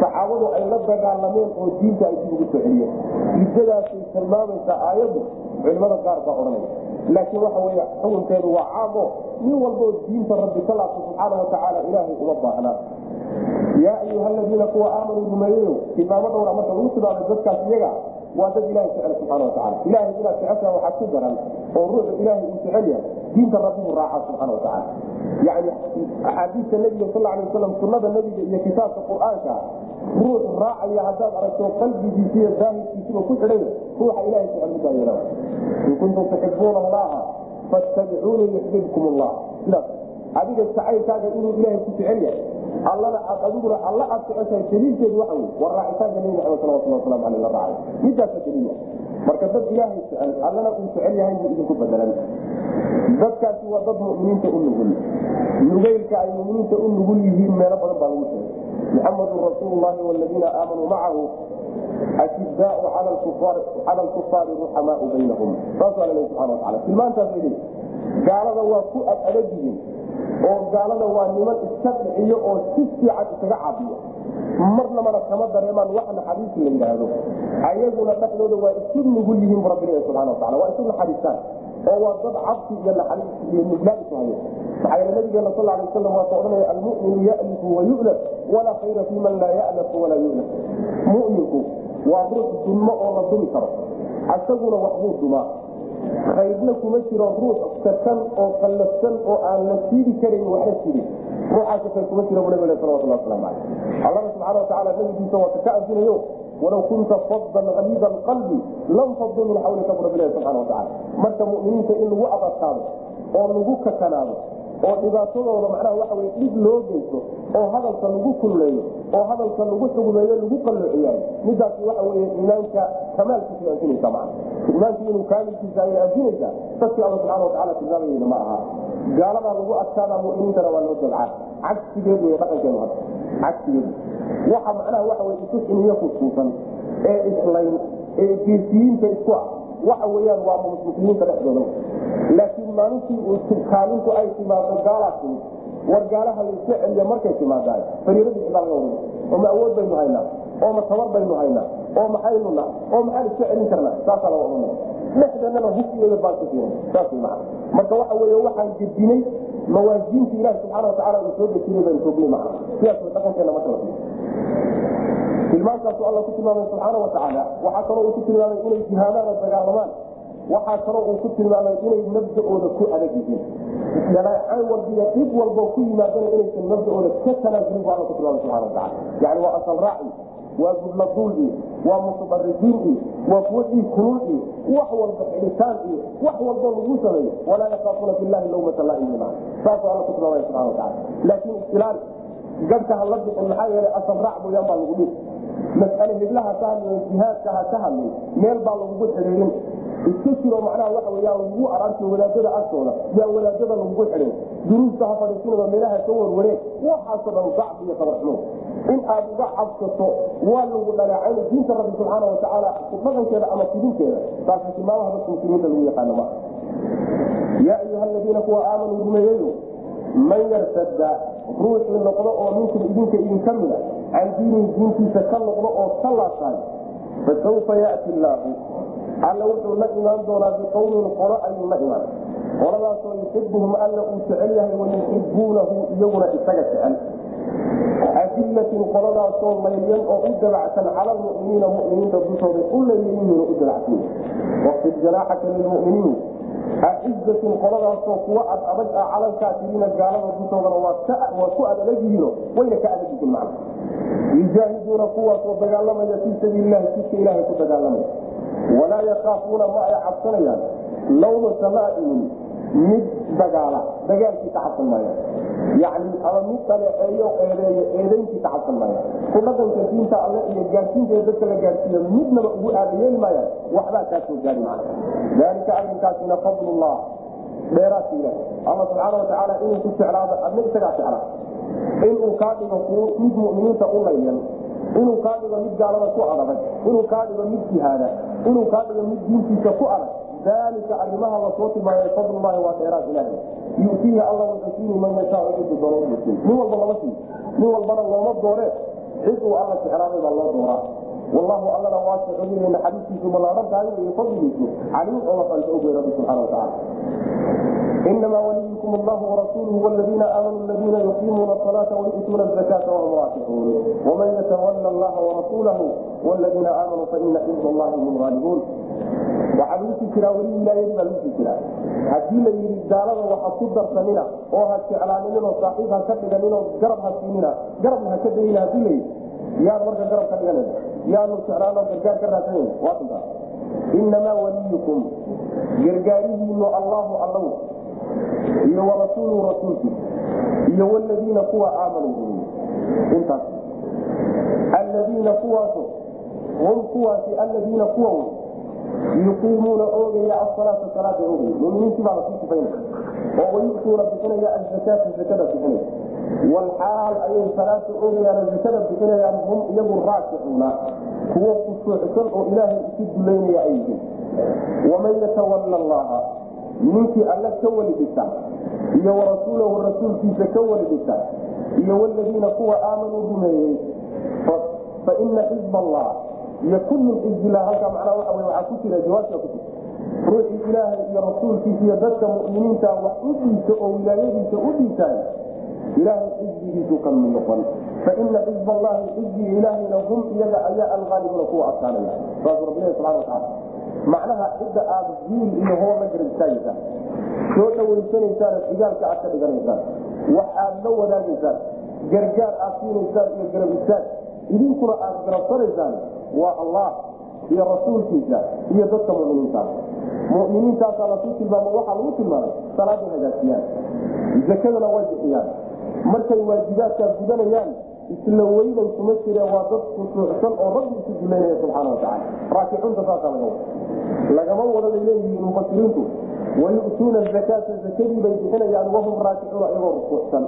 saxaabadu ay la dagaalameen oo diinta ay dib ugu soo celiyeen riddadaasay tilmaamaysaa aayaddu culimada qaar baa odhanaya. Laakiin waxa wey xukunkeedu waa caamo nin walboo diinta rabbi ka laabta subxaana watacaala ilaahay uma baahnaa. Yaa ayuha aladiina kuwa aamanuu rumeeyeyo tilmaamo dhowra marka lagu tilmaamay dadkaas iyaga waa dad ilahay jecel subxana watacaala ilahay inaad jeceshaa waxaa ku daran oo ruuxu ilaahay uu jecel yahay diinta rabbibuu raacaa subxana watacaala yani axaadiista nebiga sal alay wasalam sunada nebiga iyo kitaabka qur'aanka ruux raacaya haddaad aragto qalbigiisa iyo daahirkiisiba ku xidhay ruuxa ilahay jecel midaa yeela in kuntum tuxibuuna allaha fattabicuunii yuxbibkum allah sidaas adiga jacaylkaaga inuu ilaahay ku jecel yahay allana aad adiguna alla aad jeceshahay daliilkeedu waxa wey war raacitaanka nebi maxamed salawatulli waslamu aleyh la raacay midaasa daliila marka dad ilaahay jecel allana uu jecel yahay buu idinku bedelan dadkaasi waa dad muminiinta u nugul. Nugeylka ay muminiinta u nugul yihiin meelo badan baa lagu sheegay. Muxamadun rasuulu llahi waladiina aamanuu macahu ashidaau cala alkufaari ruxamaau baynahum. Saas waa laleey subxana watacala tilmaantaas leeyihiin gaalada waa ku ad adagyihin oo gaalada waa niman iska dhiciyo oo si fiican isaga caabiyo marnamana kama dareemaan wax naxariis la yidhaahdo. Ayaguna dhexdooda waa isu nugul yihiin bu rabbi subana watacala waa isu naxariistaan oo waa dad cabsi iyo naxariis iyo nuglaan isu hayo. Maxaa nabigeena sal alay wasalam waa ka odhanaya almuminu yalifu wayulaf walaa khayra fi man laa yalafu walaa yulaf. Muminku waa ruux dulmo oo la dumi karo asaguna waxbuu dumaa khayrna kuma jiro ruux kakan oo qallafsan oo aan la siidi karayn waxna sidin ruuxaasi khayr kuma jiro bu nabig salawatullah waslamu caleyh allana subxana watacala nabigiisa waa kaka anfinayo walaw kunta fadan haliida alqalbi lam faduu min xawlika bu rabbilahi subxana watacala marka muminiinta in lagu adadkaado oo lagu kakanaado oo dhibaatadooda macnaha waxa wey dhib loo geysto oo hadalka lagu kulleeyo oo hadalka lagu xugmeeyo lagu qalloociyaayo midaasi waxa wey iimaanka kamaalkiisa anfinaysa maa iimaanki inuu kaamilkiisa ayay anfinaysaa dadkii alla subxana watacala tilmaamayeyna ma aha. Gaaladaa lagu adkaadaa muminiintana waa loo dabcaa cagsigeed wey dhaqankeenu hadda. Cagsigeed. Waxa macnaha waxa wey isu xiniyo kusuusan ee islayn ee geesiyiinta isku ah waxa weyaan waa muslimiinta dhexdooda. Laakiin maalintii kaalintu ay timaado gaalaa timid war gaalaha layska celiya markay timaadaan fariiradii baa laga wada. Oo ma awood baynu haynaa. Oo ma tabar baynu haynaa. Oo maxaynu na oo maxaan iska celin karnaa. Saasaa laga odhanaya dhexdeennana hufiyada baan ku siina saas maa marka waxa wey waxaan gedinay mawaasiinta ilahi subxaana watacala uu soo dejinay baynu joognay maa sidaas dhaqankeena marka la tilmaantaasu alla ku tilmaamay subxaana watacaala waxaa kaloo uu ku tilmaamay inay jihaadaan oo dagaalamaan waxaa kaloo uu ku tilmaamay inay mabda'ooda ku adag yihiin. Dhaleecaan walbiyo dhib walbo ku yimaadana inaysan mabda'ooda ka tanaasulin bu alla ku tilmaamay subxana watacala yani waa asal waa gudladuul waa mutadarijiin iyo waa kuwo dhiig wax walba xidhitaan iyo wax walbo lagu sameeyo. Walaa yakaafuuna billahi lawmata laaimina saasuu alla ku tilmaamay subxana watacala laakiin istilaali gadhka ha bixin maxaa yeelay asal mooyaan baa lagu dhihi mas'ale hiblaha ka hadlay jihaadka ha ka hadlay meel baa lagugu xidhiirin iska jiro macnaha waxa weyaan lagugu araarti wadaadada agtooda yaa wadaadada lagugu xidhin. Duruusta ha fadhiisinaba meelaha ka warwareen waxaasoo dhan dacbi iyo qabarxumo in aad uga cabsato waa lagu dhaleecayn diinta rabbi subxaana watacaala dhaqankeeda ama fidinteeda taasi tilmaamaha dadka muslimiinta lagu yaqaano yaa ayuha aladiina kuwa aamanuu rumeeyeyo man yartada ruuxii noqdo oo minkum idinka idinka mida can diinihi diintiisa ka noqdo oo ka laabtaan fasawfa yati illaahu alla wuxuu la imaan doonaa biqowmin qolo ayuu la imaan. Qoladaasoo yuxibuhum alla uu jecel yahay wayuxibuunahu iyaguna isaga jecel. Adillatin qoladaasoo layyan oo u dabacsan cala lmuminiina muminiinta dushooday u layyayihiin u dabacsan waqfid janaaxaka lilmuminiin aizatin qoladaasoo kuwa ad adag ah calalkaafiriina gaalada dushoodana waa ku ad adag yihiino wayna ka adag yihiin macna. Yujaahiduuna kuwaasoo dagaalamaya fii sabiililahi jidka ilaahay ku dagaalamaya. Walaa yakaafuuna ma ay cabsanayaan. Lawmata laa'imin mid dagaala dagaalkii ka cabsan maaya yani ama mid dhaleeceeyo eedeeyo eedayntii ka cabsan maaya ku dhaqanka diinta alle iyo gaadsiinteeda dadka la gaadhsiiyo midnaba ugu aadayeeli maayaan waxbaa kaa soo gaari macna daalika arrinkaasina fadlullah. Dheeraadka ilaah alla subxaana watacaala inuu ku jeclaado adna isagaa jeclaa inuu kaa dhigo mid muminiinta u layyan inuu kaa dhigo mid gaalada ku adadag inuu kaa dhigo mid jihaada. Inuu kaa dhigo mid diintiisa ku adag dalika arimaha la soo tilmaamay fadlullahi waa dheeraad ilaah yutiihi alla wuxuu siini man yashaau cidu doono nin walba lama sii nin walbana looma doore cid uu alla jeclaaday baa loo dooraa. Wallahu allana ogyahay naxariistiisu ballaaran tahay iyo fadligiisu. Caliim oo lafalka ogey rabbi subxana watacaala inama waliyukum allahu warasuuluhu waladiina aamanuu aladiina yuqiimuuna asalaata wayutuuna azakaata wahum raasixuun waman yatawala allaha warasuulahu waladiina aamanuu faina xizba allahi hum haalibuun jiraa weli wilaayadii baa lagu sii haddii la yidhi gaalada waxa ku darsanina oo ha jeclaaninoo saaxiib ha ka dhiganinoo garab ha siinina garabna ha ka dayina haddii la yidhi yaan marka garab ka dhiganayna yaanu jeclaano gargaar ka raadsanayna waa inamaa waliyukum gargaarihiinu allahu allow iyo warasuuluhu rasuulkiis iyo waladiina kuwa aamanuu intaas. Alladiina kuwaaso hum kuwaasi alladiina kuwa yuqiimuuna oogaya asalaata salaada oogaya muminiintii baa la sii sifaynaya oo wayutuuna bixinaya azakaata zakada bixinaya walxaal ayay salaada ogayaan oo zakada bixinayaan hum iyagu raakicuuna kuwo khushuucsan oo ilaahay isu dulaynaya ay yihiin. Waman yatawalla allaha ninkii alle ka weli dhigta iyo warasuulahu rasuulkiisa ka weli dhigta iyo waladiina kuwa aamanuu rumeeyey. Fa ina xizb allah yakun min xizbillah halkaa macnaa waxa wey waxaa ku jira jawaabtaa ku jirta ruuxii ilaahay iyo rasuulkiisa iyo dadka mu'miniinta wax u dhiisa oo wilaayadiisa u dhiisaan ilaahay xizbigiisu ka mid noqon. Faina xizb allahi xizbiga ilaahayna hum iyaga ayaa alqaalibuuna kuwa adkaanaya. Saas rabbilahi subxana watacaala macnaha cidda aada diil iyo hoo la garab istaagaysaan soo dhawaysanaysaan xigaalka aad ka dhiganaysaan. Wax aad la wadaagaysaan. Gargaar aad siinaysaan iyo garab istaag. Idinkuna aad garabsanaysaan waa allah iyo rasuulkiisa iyo dadka muminiintaas muminiintaasaa lasuu tilmaamo waxaa lagu tilmaamay salaaday hagaajiyaan zakadana way bixiyaan. Markay waajibaadkaa gudanayaan isla weynan kuma jire waa dad khushuucsan oo rabbi isu duleynaya subxaana watacaala raakicuunta saasaa laga wada lagama wadanay leeyihiin mufasiriintu wayu'tuuna zakaata zakadii bay bixinayaan wahum raakicuuna iyagoo rukuucsan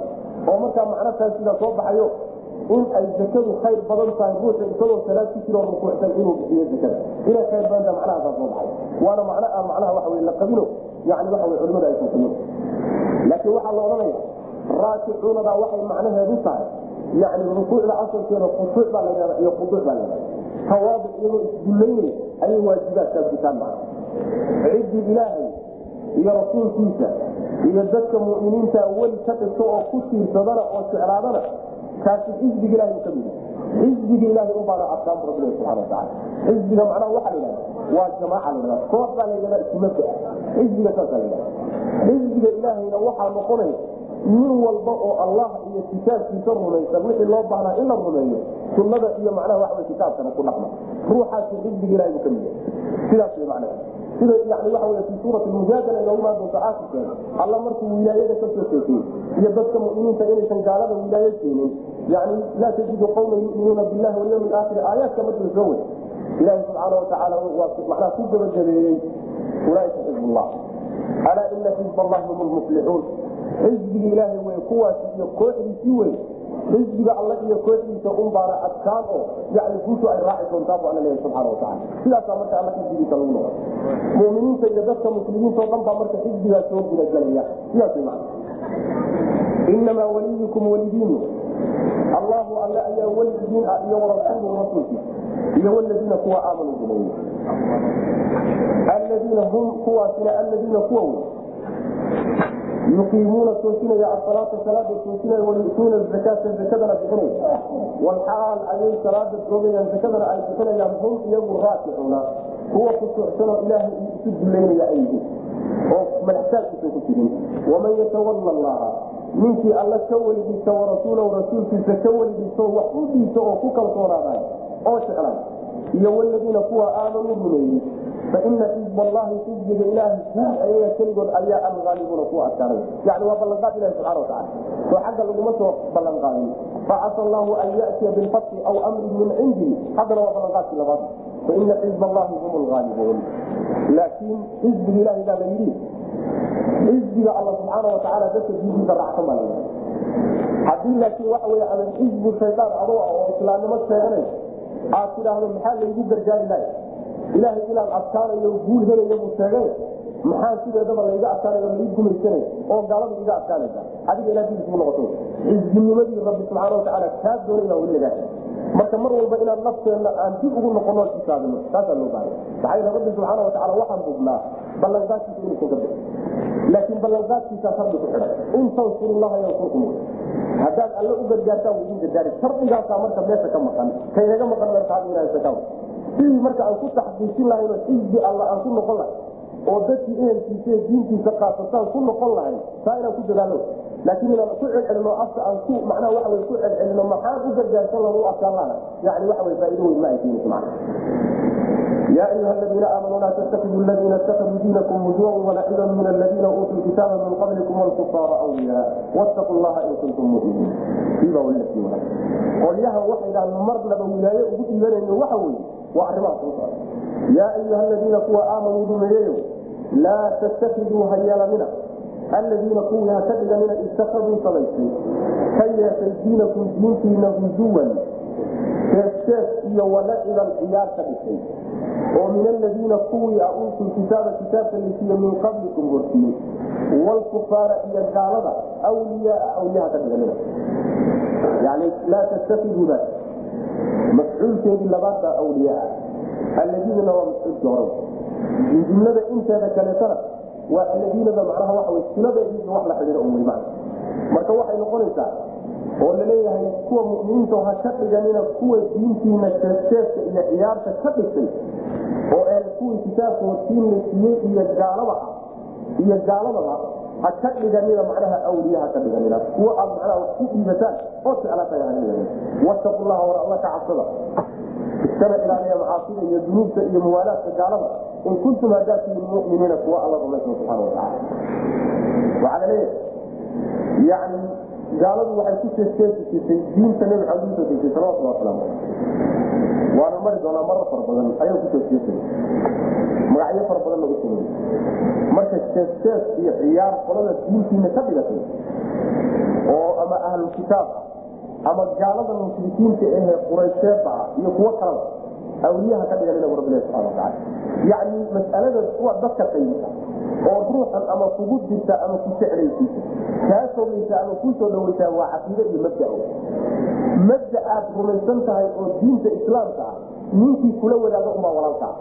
oo markaa macnataas sidaa soo baxayo in ay zakadu khayr badan tahay ruuxa isagoo salaad ku jiroo rukuucsan inuu bixiyo zakada. Inay khayr badan tahay macnahaasaa soo baxay. Waana macno aan macnaha waxa wey la qabino. Yani waxa wey culimada ay kusamin laakiin waxaa la odhanaya raakicuunadaa waxay macnaheedu tahay yani rukuucda asalkeeda khushuuc baa la iyo khuduuc baa la tawaadic iyagoo isdullaynaya ayay waajibaadkaa gutaan macna ciddii ilaahay iyo rasuulkiisa iyo dadka mu'miniinta weli ka dhigto oo ku tiirsadana oo jeclaadana kaasi xizbiga ilahay ka mid xizbiga ilahay ubaana arkaanbu rabbilahi subxana wataala xizbiga macnaha waxaa la yidhahda waa jamaaca la yidhahda koox baa la yidhahda ismada xizbiga saasa la yidhahda xizbiga ilaahayna waxaa noqonaya nin walba oo allah iyo kitaabkiisa rumaysan wixii loo baahnaa in la rumeeyo sunnada iyo macnaha waxaw kitaabkana ku dhaqma. Ruuxaasi xizbiga ilahay buu ka mid yahay. Sidaas way macnaha sida yani wey fi suurati mujaadala inoogu maadonta aasirkeeda alla markuu wilaayada ka soo sheekeyey iyo dadka mu'miniinta inaysan gaalada wilaayo keenin yani laa tajidu qawman yuminuuna billahi walyawmi aakhir aayaadka markii soo wey. Ilahi subxaana watacaala waa macnaha ku gabagabeeyey. Ulaaika xizbullah alaa ina xizb allahi hum lmuflixuun xizbiga ilaahay wey kuwaasi iyo kooxdiisii wey xizbiga alla iyo kooxdiisa unbaana adkaan oo yani guushu ay raaci doontaa bu alla leeyahy subxana wataala sidaasaa marka alla xizbigiisa lagu noqon muminiinta iyo dadka muslimiinta o dhan baa marka xizbigaa soo gudagelaya sidaas way inamaa waliyukum welidiinu allahu alle ayaa welidiin ah iyo warasuuluhu rasuulkiisa iyo waladiina kuwa aamanuu rumeeyey aladiina hum kuwaasina aladiina kuwa wey yuqiimuuna toosinaya asalaata salaada toosinaya wayutuuna zakaata zakadana bixinaya walxaal ayay salaada joogayaan zakadana ay bixinayaan hum iyagu raakicuuna kuwa khushuucsanoo ilaahay isu dullaynaya ay yihiin oo madaxtaagkiisa ku jirin waman yatawalla allaha ninkii alla ka weligiisa warasuulahu rasuulkiisa ka weligiisa wax u dhiisa oo ku kalsoonaadaay oo jeclay iyo waladiina kuwa aamanuu rumeeyey faina xizb allahi xizbiga ilaahi ayaga keligood ayaa algaalibuuna kuwa adkaanay yani waa ballanqaad ilahi subxana watacala oo xagga laguma soo ballanqaadin facasa allahu an yatiya bilfatxi aw amrin min cindihi haddana waa ballanqaadkii labaad faina xizb allahi hum lgaalibuun laakiin xizbiga ilahi baa la yidhi xizbiga alla subxaana watacaala dadka diidiisa raacsan baa layihi haddii laakiin waxa wey adan xizbu shaydaan adoo ah oo islaamnimo sheeganay aad tidhaahdo maxaa laygu gargaari lahay ilaahay inaan adkaanayo guul helayo buu sheegay. Maxaa sideedaba layga adkaanayo lai gumaysanay? Oo gaalada iga adkaanaysa. Adiga ilaa diinkugu noqoto xizbinimadii rabbi subxaana watacaala kaa doonaya weli lagaa marka mar walba inaan nafteenna aan dib ugu noqono xisaabino taasaa loo baahaya maxaa rabbi subxaana watacaala waxaan hubnaa ballanqaadkiisa inuusan ka bixin laakiin ballanqaadkiisaa shardi ku xidhan. In tansurullaha yansurkum haddaad alle u gargaartaan wuu idin gargaari shardigaasaa marka meesha ka maqan kaynaga maqan markaad ilaahaysakaa sidii marka aan ku taxqiijin lahayn oo xizbi alla aan ku noqon lahay oo dadkii ehelkiisa diintiisa qaasataan ku noqon lahayn taa inaan ku dadaalo. Laakiin inaan ku celcelino afka aan ku macnaha waxa wey ku celcelino maxaan u gargaarsan laha u adkaan yani waxa wey weyn ma ay keenayso macna ya ayuha ladiina aamanu laa tattakidu ladiina ittakhaduu diinakum hujuwan walaciban min aladiina uutuu kitaaba min qablikum wlkufaara awliyaa wttaqu llaha in kuntum muminiin qolyahan waxaydaan mar laba wilaaye ugu dhiibanayno waxa weye waa arrimahaasusa yaa ayuha aladiina kuwa aamanuu rumeeyeyo laa tattakiduu hayeelamina aladiina kuwii haka dhiganina ittakaduu samaysay ka yeeshay diinakum diintiina hujuwan seessees iyo walaciban ciyaar ka dhisay oo min aladiina kuwii a uutuu kitaaba kitaabka lisiiye min qablikum hortiye wlkufaara iyo gaalada wliyaaa awliyaha ka dhiganina yani laa tattakiduda mafcuulkeedii labaad baa awliyaa. Alladiinana waa mafcuulkii hore jumlada inteeda kaleetana waa alladiinada macnaha waxa wy siladeedii wax la wey macna marka waxay noqonaysaa oo la leeyahay kuwa muminiinta ha ka dhiganina kuwa diintiina jeeseeska iyo ciyaarta ka dhigtay oo ee kuwii kitaabka hortiin la siiyey iyo gaalada ah iyo gaaladaba ha ka dhiganina macnaha awliya ha ka dhiganina. Kuwa aad macnaha wax ku dhiibataan oo jeclaataga ha dhiganina. Wattaqu llaha war alla ka cabsada. Iskana ilaaliya macaasida iyo dunuubta iyo muwaalaadka gaalada. In kuntum haddaad tihiin muminiina kuwa alla rumaysan subxana watacaala waxaa la leeyahay yani gaaladu waxay ku jeesjeesi jirtay diinta nabi salawatullah wasalaamu aleyh waana mari doonaa marar fara badan ayuu ku jeesjeesay magacyo fara badanna u sameyey marka jeesjees iyo ciyaar qolada diintiina ka dhigatay oo ama ahlu kitaab ama gaalada mushrikiinta ahee quraysheeda ah iyo kuwo kalaba awliyaha ka dhiganina bu rabbilahi subxana wataala yacni mas'alada kuwa dadka qaybisa oo ruuxan ama kugu dirta ama ku jeclaysiisa kaa fogaysa ama ku soo dhawaysaa waa caqiide iyo mabda mabda aad rumaysan tahay oo diinta islaamka ah ninkii kula wadaaga ubaa walaalkaa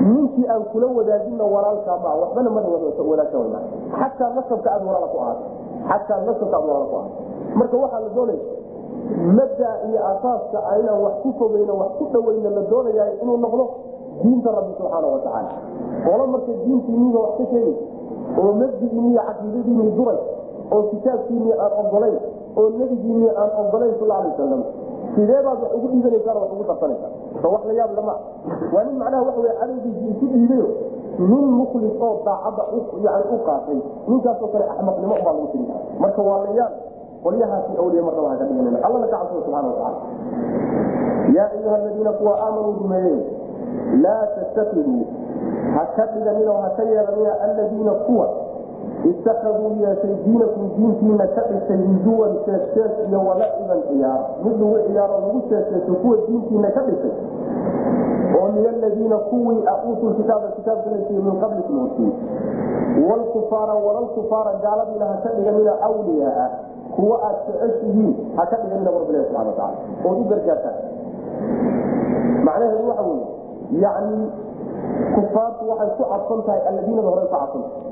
ninkii aan kula wadaajinna walaalkaa maa waxbana mana wadaagta xataa nasabka aad walaala ku ahaata xataa nasabka aad walaala ku ahaata marka waxaa la doonaya mabda iyo asaaska aynaan wax ku fogeyno wax ku dhaweyna la doonaya inuu noqdo diinta rabbi subxaana watacaala qolo marka diintiiniiba wax ka sheegaysa oo mabdigiini iyo duray oo kitaabkiinii aan ogolayn oo nebigiinii aan ogolayn sal alay wasalam sidee baad wax ugu dhiibanaysaa wax ugu darsanaysaa so wax la yaab lama waa nin macnaha waxa wey cadowgiisi isu dhiibayo nin mukhlis oo daacadda u qaatay ninkaasoo kale axmaqnimo ubaa lagu tiri marka waa la yaab qolyahaasi awliya marnaba haka dhiganana allana ka cabsada subxana watacaala yaa ayuha aladiina kuwa aamanuu rumeeyeen laa tattakiduu ha ka dhiganina ha ka yeelanina aladiina kuwa itakaduu yeeshay diinakum diintiina ka dhigtay huzuwan jeesjees iyo walaciban ciyaar. Mid lagu ciyaaro lagu jeesjeeso kuwa diintiina ka dhigtay. Oo min aladiina kuwii uutuu kitaaba kitaabka laysiiye min qablikum hortiin wlkufaara walalkufaara gaaladiina ha ka dhiganina wliyaa kuwa aad jeceshihiin ha ka dhiganina rabbilahi subana wataala ood u gargaartaan macnaheedu waxa weye yani kufaartu waxay ku cadsan tahay alladiinada hore ku cadsantahay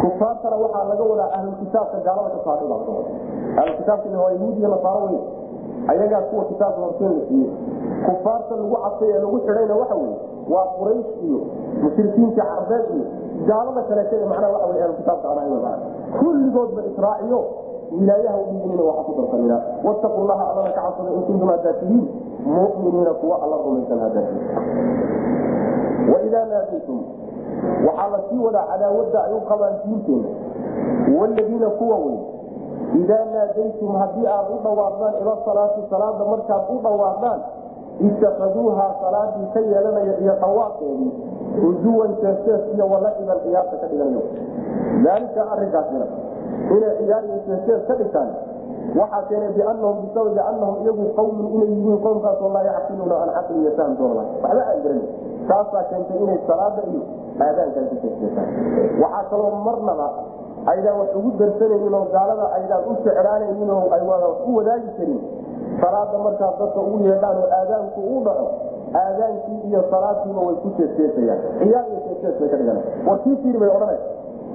kufaartana waxaa laga wadaa ahlukitaabka gaalada ka wada ahlukitaabka waa yahuudiya nasaaro wey ayagaa kuwa kitaabka horteen la siiyey kufaarta lagu cadtay ee lagu xidhayna waxa weye waa quraysh iyo mushrikiinta carbeed iyo gaalada kaleete ee macnaha waxa wey ahlukitaabka aan kulligoodba israaciyo wilaayaha udhiibanina waxa ku darsanina wattaqu llaha allana ka cabsada in kuntum haddaad muminiina kuwa alla rumaysan haddaad waidaa naadaytum waxaa la sii wadaa cadaawadda ay u qabaan diinteena wladiina kuwa wey idaa naadaytum haddii aad u dhawaaqdaan ila salaati salaada markaad u dhawaaqdaan itakaduuha salaadii ka yeelanaya iyo dhawaaqeedii huzuwan jeesjees iyo ciyaarta ka dhiganayo daalika arinkaasina inay ciyaar iyo jeesjees ka dhigtaan. Waxaa keenay bianahum bisababi anahum iyagu qawmin inay yihiin qowmkaasoo laa yacqiluuna aan caqli iyo faham doona waxba aan garan. Taasaa keentay inay salaada iyo aadaankan ka jeesjeesaan waxaa kaloo marnaba aydaan wax ugu darsanaynin oo gaalada aydaan u secraanaynin oo ay u wadaagi karin. Salaada markaad dadka ugu yeedhaan oo aadaanku u dhaco aadaankii iyo salaadiiba way ku jeesjeesayaan ciyaar iyo jeesjees ka dhigana war kii fiiri bay odhanaya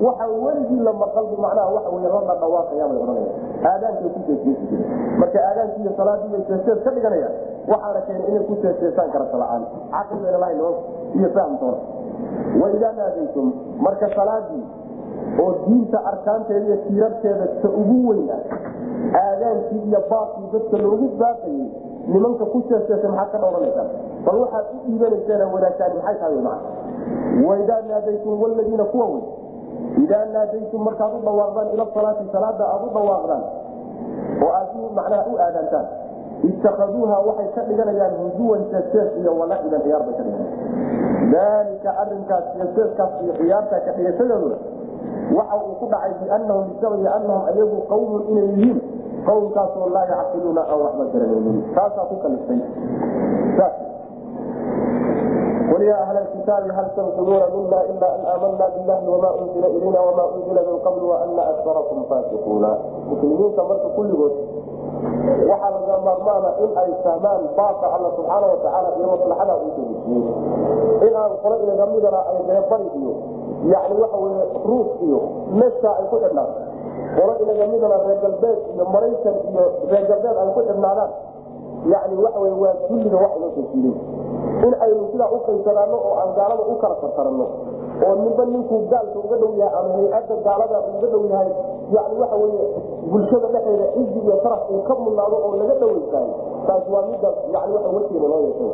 waxa weligii la maqalbu macnaha waxa wey la dhadhawaaqaya bay odhanaya aadaankay ku jeesjeesi jire marka aadaankii iyo salaadii bay jeesjees ka dhiganayaan waxaana keenay inay ku jeesjeesaan karata la'aan caqli bayna lahayn iyo fahamtoona waidaa naadaytum marka salaadii oo diinta arkaanteeda iyo tiirarkeeda ta ugu weyna aadaankii iyo baakii dadka loogu baaqayey nimanka ku jeesjeesay maxaad ka dhowranaysaan? Bal waxaad u dhiibanaysaan wadaagtaan maxay tahay maa waidaa naadaytum wladiina kuwa wey idaa naadaytum markaad u dhawaaqdaan ila salaati salaada aad u dhawaaqdaan oo aad macnaha u aadaantaan itakaduuha waxay ka dhiganayaan huzuwan jeesjees iyo walaciban ciyaar bay ka dhiganayaan. Daalika arinkaas jeesjeeskaas iyo ciyaarta ka dhigashadooduna waxa uu ku dhacay bianahum bisababi anahum ayagu qawmun inay yihiin qowmkaasoo laa yacqiluuna aan waxba garanaynin taasaa ku kalifay qul yaa ahla kitaabi hal tanqimuuna mina ila an aamanna billahi wama unzila ilayna wama unzila min qabl waana akarakum faasiquuna muslimiinta marka kulligood waxaa laga maarmaana in ay fahmaan baaka alla subxaana watacaala iyo maslaxada uu dejiyey in aan qolo inaga midana ay reebari iyo yani waxa weye ruus iyo meesha ay ku xidhnaan qolo inaga midana reer galbeed iyo maraykan iyo reer galbeed ay ku xidhnaadaan yani waxa wey waa dulliga wax loo dejiilay in aynu sidaa u qaysanaano oo aan gaalada u kala tartaranno oo ninba ninkuu gaalka uga dhow yahay ama hay'adda gaalada uga dhow yahay yani waxa weye bulshada dhexeeda cizi iyo farax uu ka mudnaado oo laga dhawaysaay taas waa midda yani waa wasiina loo yeeshay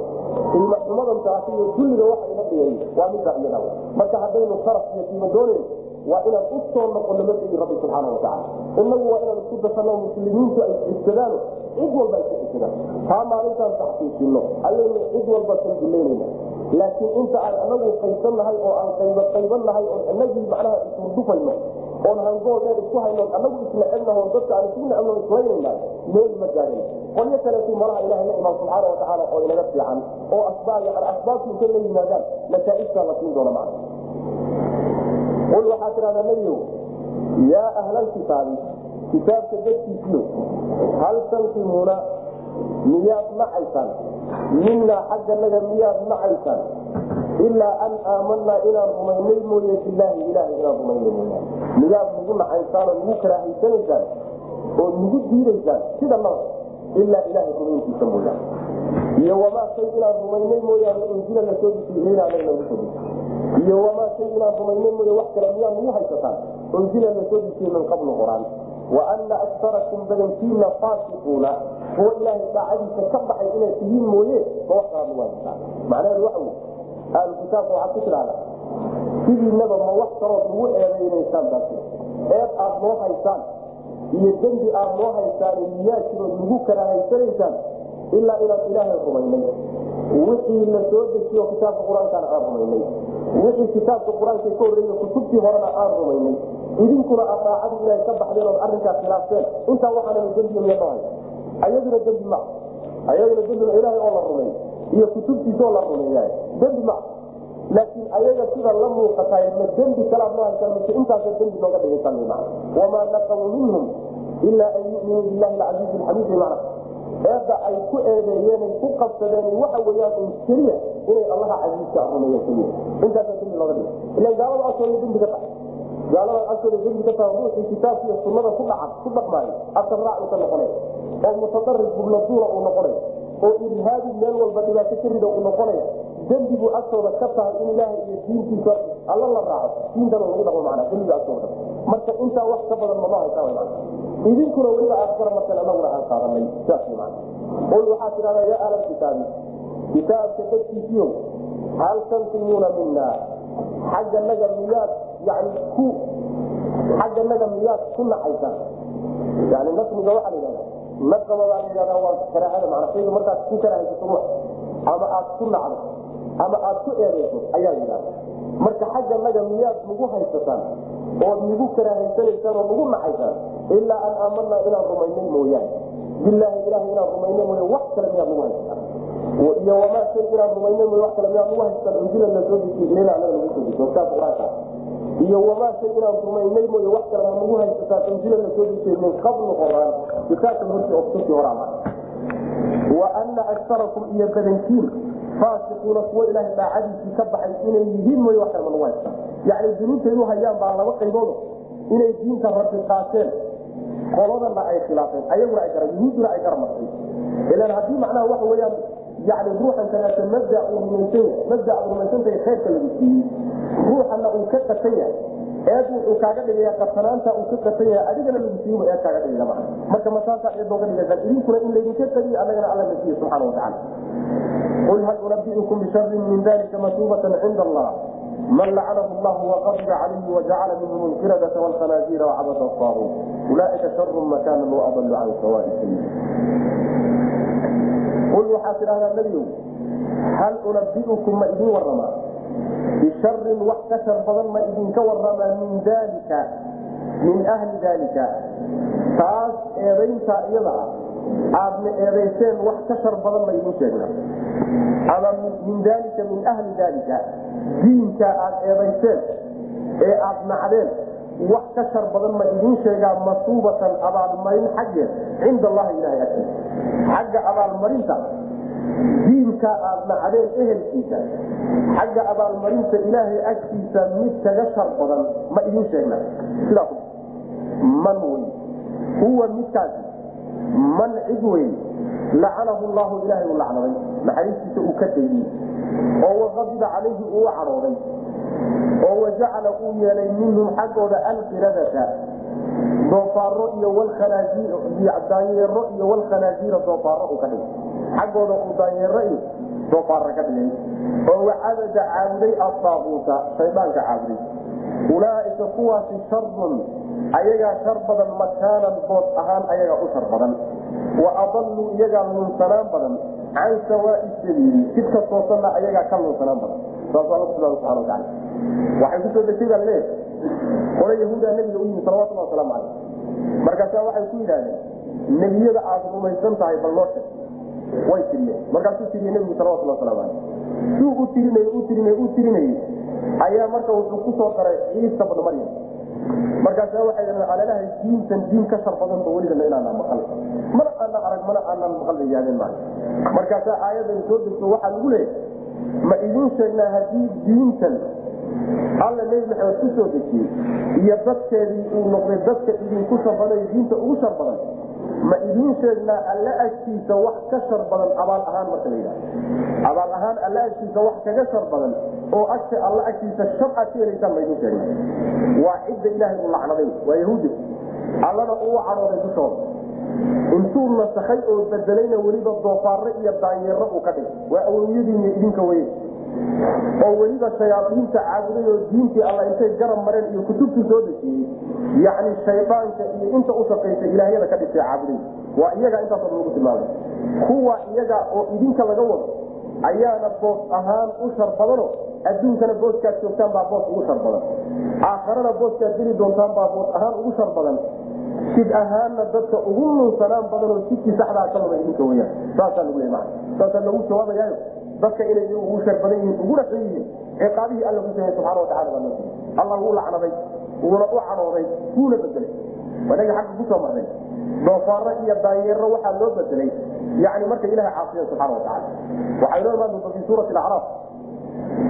qiimaxumadan taasi iyo dulliga waxa ina dhigay waa midda iyada. Marka haddaynu saraf iyo qiimo doonayn waa inaan u soo noqono mabdigi rabbi subxaana watacaala inagu waa inaan isku dasano muslimiintu ay xigsadaano cid walba xisadaan taa maalintaan taxqiijino ayaynu cid walba sanduleynayna laakiin inta aan anagu qaysannahay oo aan qayba qaybannahay oon inagii macnaha isurdufayno oon hangoodeed isku hayno anagu isla egnaho dadka aan isugna amno islaynayna meel ma gaarin qolyo kaleetu malaha ilaha la subxaana watacaala oo inaga fiican oo asbaab yani asbaabtu intay la yimaadaan nataaijtaa la siin doona macna qul waxaa tidhahdaa nebiyow yaa ahlalkitaabi kitaabka dadkiisiyo hal tanqimuuna miyaad nacaysaan minaa xagganaga miyaad nacaysaan ilaa an aamanaa inaan rumaynay mooye bilaahi ilahay inaan rumaynay mooya miyaad nagu nacaysaan oo nagu karaahaysanaysaan oo nagu diidaysaan? Sida naba ilaa ilahay rumayntiisa mooya iyo wamaa shay inaan rumaynay mooyaane anaga nagu soo disi iyo wamaa shay inaan rumaynay mooye wax kale miyaa nagu haysataan? Unzila la soo disiye min qablu quraan. wa ana akarakum badankiina faasiquuna kuwa ilaahay daacadiisa ka baxay inay tihiin mooye ma wax kalaad nagu haysataan macnaheedu waxa wey ahlu kitaabka waxaad ku tidhahda sidiinaba ma wax kalood nagu eedaynaysaan baasi eed aad noo haysaan iyo dembi aad noo haysaan miyaa jirood nagu karahaysanaysaan ilaa inaan ilaahay rumaynay wixii la soo dejiyo kitaabka qur'aankana aan rumaynay wixii kitaabka qur'aanka ka horreeya kutubtii horena aan rumaynay idinkuna aad daacadii ilahay ka baxdeen ood arrinkaas khilaafteen. Intaa noo haysa ayaduna dembi ma. Ayaduna dembiga ilaahay oo la rumeey iyo kutubtiisa oo la rumeeyahay dembi ma. Laakiin ayaga sida la muuqatay ma dembi kalaad noo haysaa mise intaasa dembi nooga dhigaysan maa wamaa naqamu minhum ilaa an yuminuu billahi alcasiizi alxamiidi macna eedda ay ku eedeeyeen ku qabsadeen waxa weyaan un keliya inay allaha casiiska rumeeyeen keliya. Intaasa dembi looga ka ka ku dhaca ku dhaqmaayo asarraac uka noqonay. Oo mutadarib gubnaduula uu oo irhaadi meel walba dhibaato ka rida dembigu agtooda ka tahay in ilaahay iyo diintiisa alla la raaco. Diintana lagu dhaqmo macnaa dembiga agtooda marka intaa wax ka badan mama haysaa idinkuna weliba aad gara markan anaguna aan qaadanay. Saas way macna qul waxaa tidhahdaa yaa ahla kitaabi kitaabka dadkiisiyo hal tanqimuuna mina xagganaga miyaad yani ku xagganaga miyaad ku nacaysaan yani nasmiga waxaa la yidhahdaa naqaba baa la yidhahdaa waa karaahada macna shayga markaad ku karaahaysato ama aad ku nacdo ama aad ku eedeyso ayaa la yidhahda marka xagganaga miyaad nagu haysataan ood nagu karaahaysanaysaan oo nagu nacaysaan ilaa an aamanaa inaan rumaynay mooyaane. Bilaahi ilahay inaan rumaynay mooye wax kale miyaad nagu haysataan iyo wamaa shay inaan rumaynay mooye wax kale miyaad nagu haysataan unjila la soo dejiy ilayna anaga nagu soo dejiy kitaabka qur'aanka iyo wamaa shay inaan rumaynay mooye wax kale nagu haysataan unjila la soo dejiyey min qablu qoraan kitaabka hortii oo kutubtii horaa wa ana akarakum iyo badankiin faasiquuna kuwa ilaahay daacadiisii ka baxay inay yihiin mooye wax kale ma nagu haystaan yacni dunuubtay u hayaan baa laba qayboodo. Inay diinta rabbi qaateen. Qoladana ay khilaafeen. Ayaguna ay yuhuudduna ay garamartay ilan haddii macnaha waxa weyaan yani ruuxan kaleeto mabda uu rumaysan yahay mabda aad rumaysantahay khayrka lagu siiyey ruuxana uu ka qatan yahay. Eed wuxuu kaaga dhigaya qatanaanta uu ka qatan yahay adigana lagu siiye eed kaaga dhigaya marka masaasaa eed nooga dhigaysaan idinkuna in laydinka qadiyo annagana alla na siiye subxana qul hal unabiukum bisharin min dalika matuubatan cinda allah man lacanahu llahu waqadiba calayhi wajacala minhum alqiradata walkhanaazira wacabada asaabuun ulaaika sharu makana waadalu can sawaai qul waxaa tidhahdaa nebiyow hal unabiukum ma idin waramaa bisharin wax ka shar badan ma idinka waramaa min dalika min ahli dalika taas eedaynta iyada ah aadna eedayseen wax ka shar badan ma idin sheegna ama min daalika min ahli daalika diinka aad eedayseen ee aad nacdeen wax ka shar badan ma idin sheegaa masuubatan abaalmarin xaggeed cinda allahi ilahay agtiisa xagga abaalmarinta diinka aad nacdeen ehelkiisa xagga abaalmarinta ilaahay agtiisa mid kaga shar badan ma idin sheegna sidaa man wey huwa midkaasi man cid weyn lacanahu llahu ilaahay uu lacnaday. Naxariistiisa uu ka daydiyey oo waqadiba calayhi uu cadhooday oo wajacala uu yeelay minhum xaggooda alqiradata. Doofaaro iyo daanyeero iyo walkhanaajiira doofaaro uu ka dhigay. Xaggooda uu daanyeero iyo doofaara ka dhigay. Oo wacabada caabuday adaaquuta shaydaanka caabuday ulaaika kuwaasi sharun ayagaa shar badan makaanan bood ahaan ayagaa u shar badan. Wa adalluu iyagaa lunsanaan badan can sawaai sabiili jidka toosanna ayagaa ka lunsanaan badan. Saas alla subana subana wataala waxay ku soo degtay baa la leeyahay qole yahuudaa nabiga u yimi salawatullah wasalaamu caleyh markaasaa waxay ku yidhahdeen nebiyada aad rumaysan tahay bal noo sheeg way tiriyeen. Markaasuu tiriye nebigu salawatullah waslamu caleyh suu u tirinay u tirinay u tirinayey ayaa marka wuxuu ku soo daray ciisa bnu maryam. Markaasa waxay dhaheen alalahay diintan diin ka shar badanba weligana inaana maqal. Mana aanan arag mana aanan maqal maa markaasaa aayadan soo degto waxaa lagu leeyahy ma idin sheegnaa haddii diintan alla nebi maxamed ku soo dejiyey iyo dadkeedii uu noqday dadka idinku sharbanayo diinta ugu shar badan ma idiin sheegnaa alla agtiisa wax ka shar badan abaal ahaan marka la yidhaha abaal ahaan alla agtiisa wax kaga shar badan oo agta alla agtiisa shar aad ka helaysaan ma idiin sheegnaa waa cidda ilaahay uu lacnaday waa yahuudi. Allana uu cadhooday dushooda intuu nasakhay oo bedelayna weliba doofaare iyo daanyeero uu ka dhigay. Waa awowyadiiy idinka weye oo weliba shayaaiinta caabuday oo diintii alla intay garab mareen iyo kutubtii soo dejiyey. Yacni shaydaanka iyo inta u shaqaysa ilaahyada ka dhigtay caabuday. Waa iyaga intaasoo lagu tilmaamay. Kuwa iyaga oo idinka laga wado ayaana boos ahaan u shar badano adduunkana booskaad joogtaan baa boos ugu shar badan. Aakharana booskaad geli doontaan baa boos ahaan ugu shar sid ahaanna dadka ugu nunsanaan badan oo sidkii saxdaa ka idinka weyaan. Saasaa lagu leey saasaa lagu jawaabayaayo dadka inay ugu shar badan yihiin uguna xun yihiin ciqaabihii alla ku sameeye subxana watacala baa allah wuu lacnaday wuuna u cadhooday wuuna bedelay wanaga xagga ku soo marnay. Doofaaro iyo daanyeero waxaa loo bedelay yani marka ilaha caasiya subxana watacala waxay noo imaan doonta fi suurati acraaf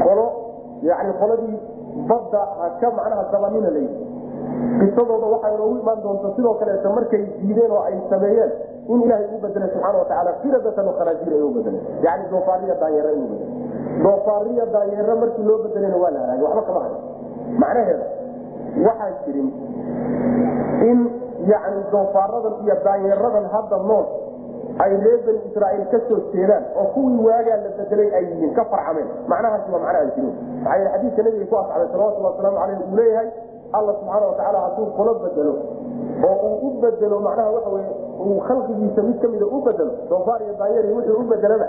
qolo yani qoladii badda ka macnaha dabanina layidhi qisadooda waxay noogu imaan doonta sidoo kaleeto markay diideen oo ay sameeyeen in ilahay uu bedelay subxaana watacaala firadatan kharaajir ay u bedelay yani doofaariya daanyeero inuu bedelay doofaariya daanyeero markii loo bedelayna waa la halaagay waxba kama hayo macnaheeda waxaa jirin in yani doofaaradan iyo daanyeeradan hadda nool ay reer bani israaiil ka soo jeedaan oo kuwii waagaa la bedelay ay yihiin ka farcameen macnahaasi waa macna ay jirin maxaa xadiidka nabiga ku asxabay salawatullah wasalaamu caleyh uu leeyahay alla subxaana watacaala hadduu qolo bedelo oo uu u bedelo macnaha waxa weye uu khalqigiisa mid kamida u bedelo. Doofaar iyo daanyeer iyo wuxuu u bedelaba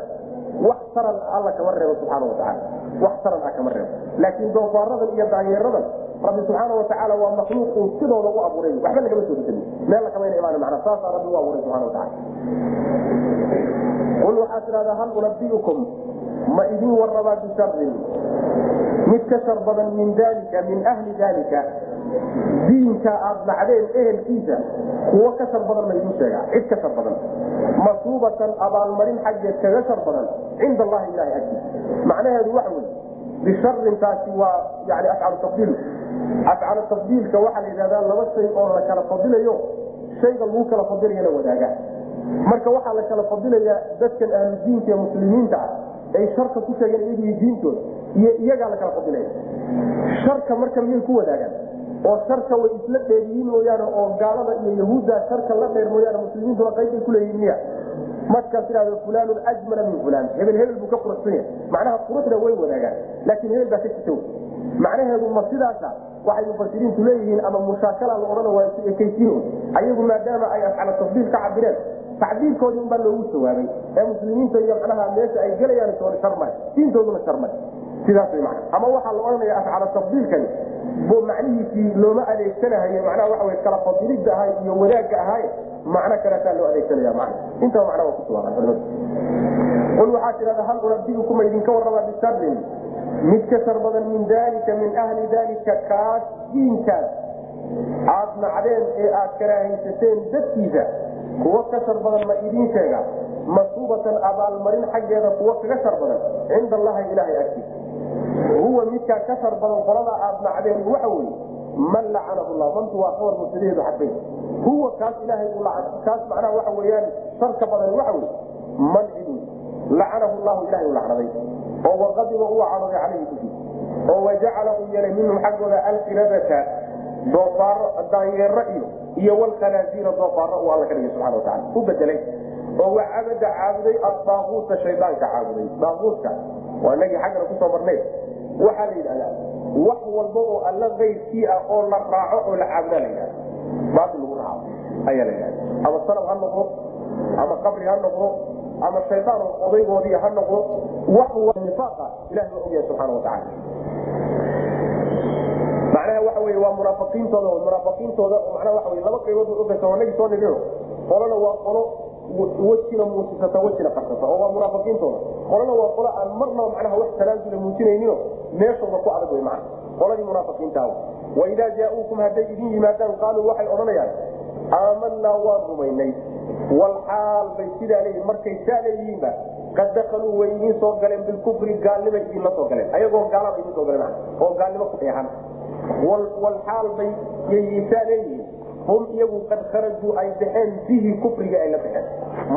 wax taran alla kama reebo subxaana watacaala wax taran ah kama reebo. Laakiin doofaaradan iyo daanyeeradan rabbi subxaana watacaala waa makhluuq uu sidooda u abuuray. Waxba lagama soo bedelin meel saasaa rabbi u abuuray subxana wataala qul waxaad tidhahdaa hal unabiukum ma idin warabaa bisharin mid ka shar badan min dalika min ahli dalika diinka aad nacdeen ehelkiisa kuwo ka shar badan ma idin sheegaa. Cid ka shar badan. Masuubatan abaalmarin xaggeed kaga shar badan. Cinda allahi ilahi agtiisa. Macnaheedu waxa wey bisharintaasi waa yani afcalu tafdiil afcalu tafdiilka waxaa la yidhahdaa laba shay oo la kala fadilayo shayga lagu kala fadilayana wadaaga marka waxaa la kala fadilayaa dadkan ahlu diinka ee muslimiinta ah ay sharka ku sheegeen iyagii diintooda iyo iyagaa la kala fadilaya sharka marka miyay ku wadaagaan oo sharka way isla dheeriyiin mooyaane oo gaalada iyo yahuudda sharka la dheer mooyaane muslimiintuna qaybbay kuleeyihin miya markaas idhahdo fulaanun ajmala min fulaan hebel hebel buu ka quruxsan yahay macnaha quruxda way wadaagaan. Laakiin hebel baa ka jita macnaheedu ma sidaasa waxay mufasiriintu leeyihiin ama mushaakala la odhana waa isu ekaysiin ayagu maadaama ay afcala tafdiil ka cabireen tacbiirkoodii unbaa loogu jawaabay. Ee muslimiinta iyo macnaha meesha ay gelayaan sharmay. Diintooduna sharmay. Sidaas way macna ama waxaa la odhanaya afcala tafdiilkani bo macnihiisii looma adeegsanahayo macnaha waxa wey kala fadilidda ahay iyo wadaagga ahay macno kaleetaa loo adeegsanaya man intaa macna waa kusugan culimadu qul waxaa tidhahda hal unabiukuma idinka warraba bisarin mid ka shar badan min dalika min ahli dalika kaas diinkaas. Aad nacdeen ee aad karaahaysateen dadkiisa kuwo ka shar badan ma idiin sheega. Masuubatan abaalmarin xaggeeda kuwo kaga shar badan cinda allahi ilaahay agtiisa. Huwa midkaa ka shar badan qolada aad nacdeen waxa weye man lacanahu llah mantu waa qabar mubtadaheedu xadbay huwa kaas ilaahay u kaas macnaha waxa weyaan sharka badan waxa weye man ciduu lacanahu llahu ilahay u lacnaday oo waqadiba uu cadaday calayhi dushii oo wajacala uu yeelay minhum xaggooda alqiradata doofaaro daanyeero iyo iyo walkhanaasiira doofaaro uu alla ka dhigay subxana watacala u bedelay oo wacabada caabuday adaaquuta shaydaanka caabuday. Daaquutka waa inagii xaggana ku soo marnay. Waxaa la yidhahdaa wax walba oo alla kayrkii ah oo la raaco oo la caabudaa baatil lagu raaco ayaa la yidhahda ama sanab ha noqdo ama qabri ha noqdo ama shaydaan odaygoodii ha noqdo wax nifaaqa ilahi baa ogyahay subxaana watacala macnaha waxa wey waa munaafiqiintooda macnaha waxa wey laba qaybood bay ogaysa waa nagii soo nigino qolona waa qolo wejina muusisata wejina qarsata oo waa munaafiqiintooda. Qolona waa qolo aan marnaba macnaha wax tanaasula muujinaynino meeshooda ku adag wey macna. Qoladii munaafiqiinta waidaa jaa-uukum hadday idin yimaadaan qaaluu waxay odhanayaan aamanaa waan rumaynay. Walxaal bay sidaa leeyihiin markay saa leeyihiinba qad dakaluu way idiin soo galeen bilkufri gaalnimay idinla soo galeen. Ayagoo gaalaba idin soo galeen oo gaalnimo ku dheexan walxaal bay saa leeyihiin hum iyagu qad kharajuu ay baxeen bihi kufriga ay la baxeen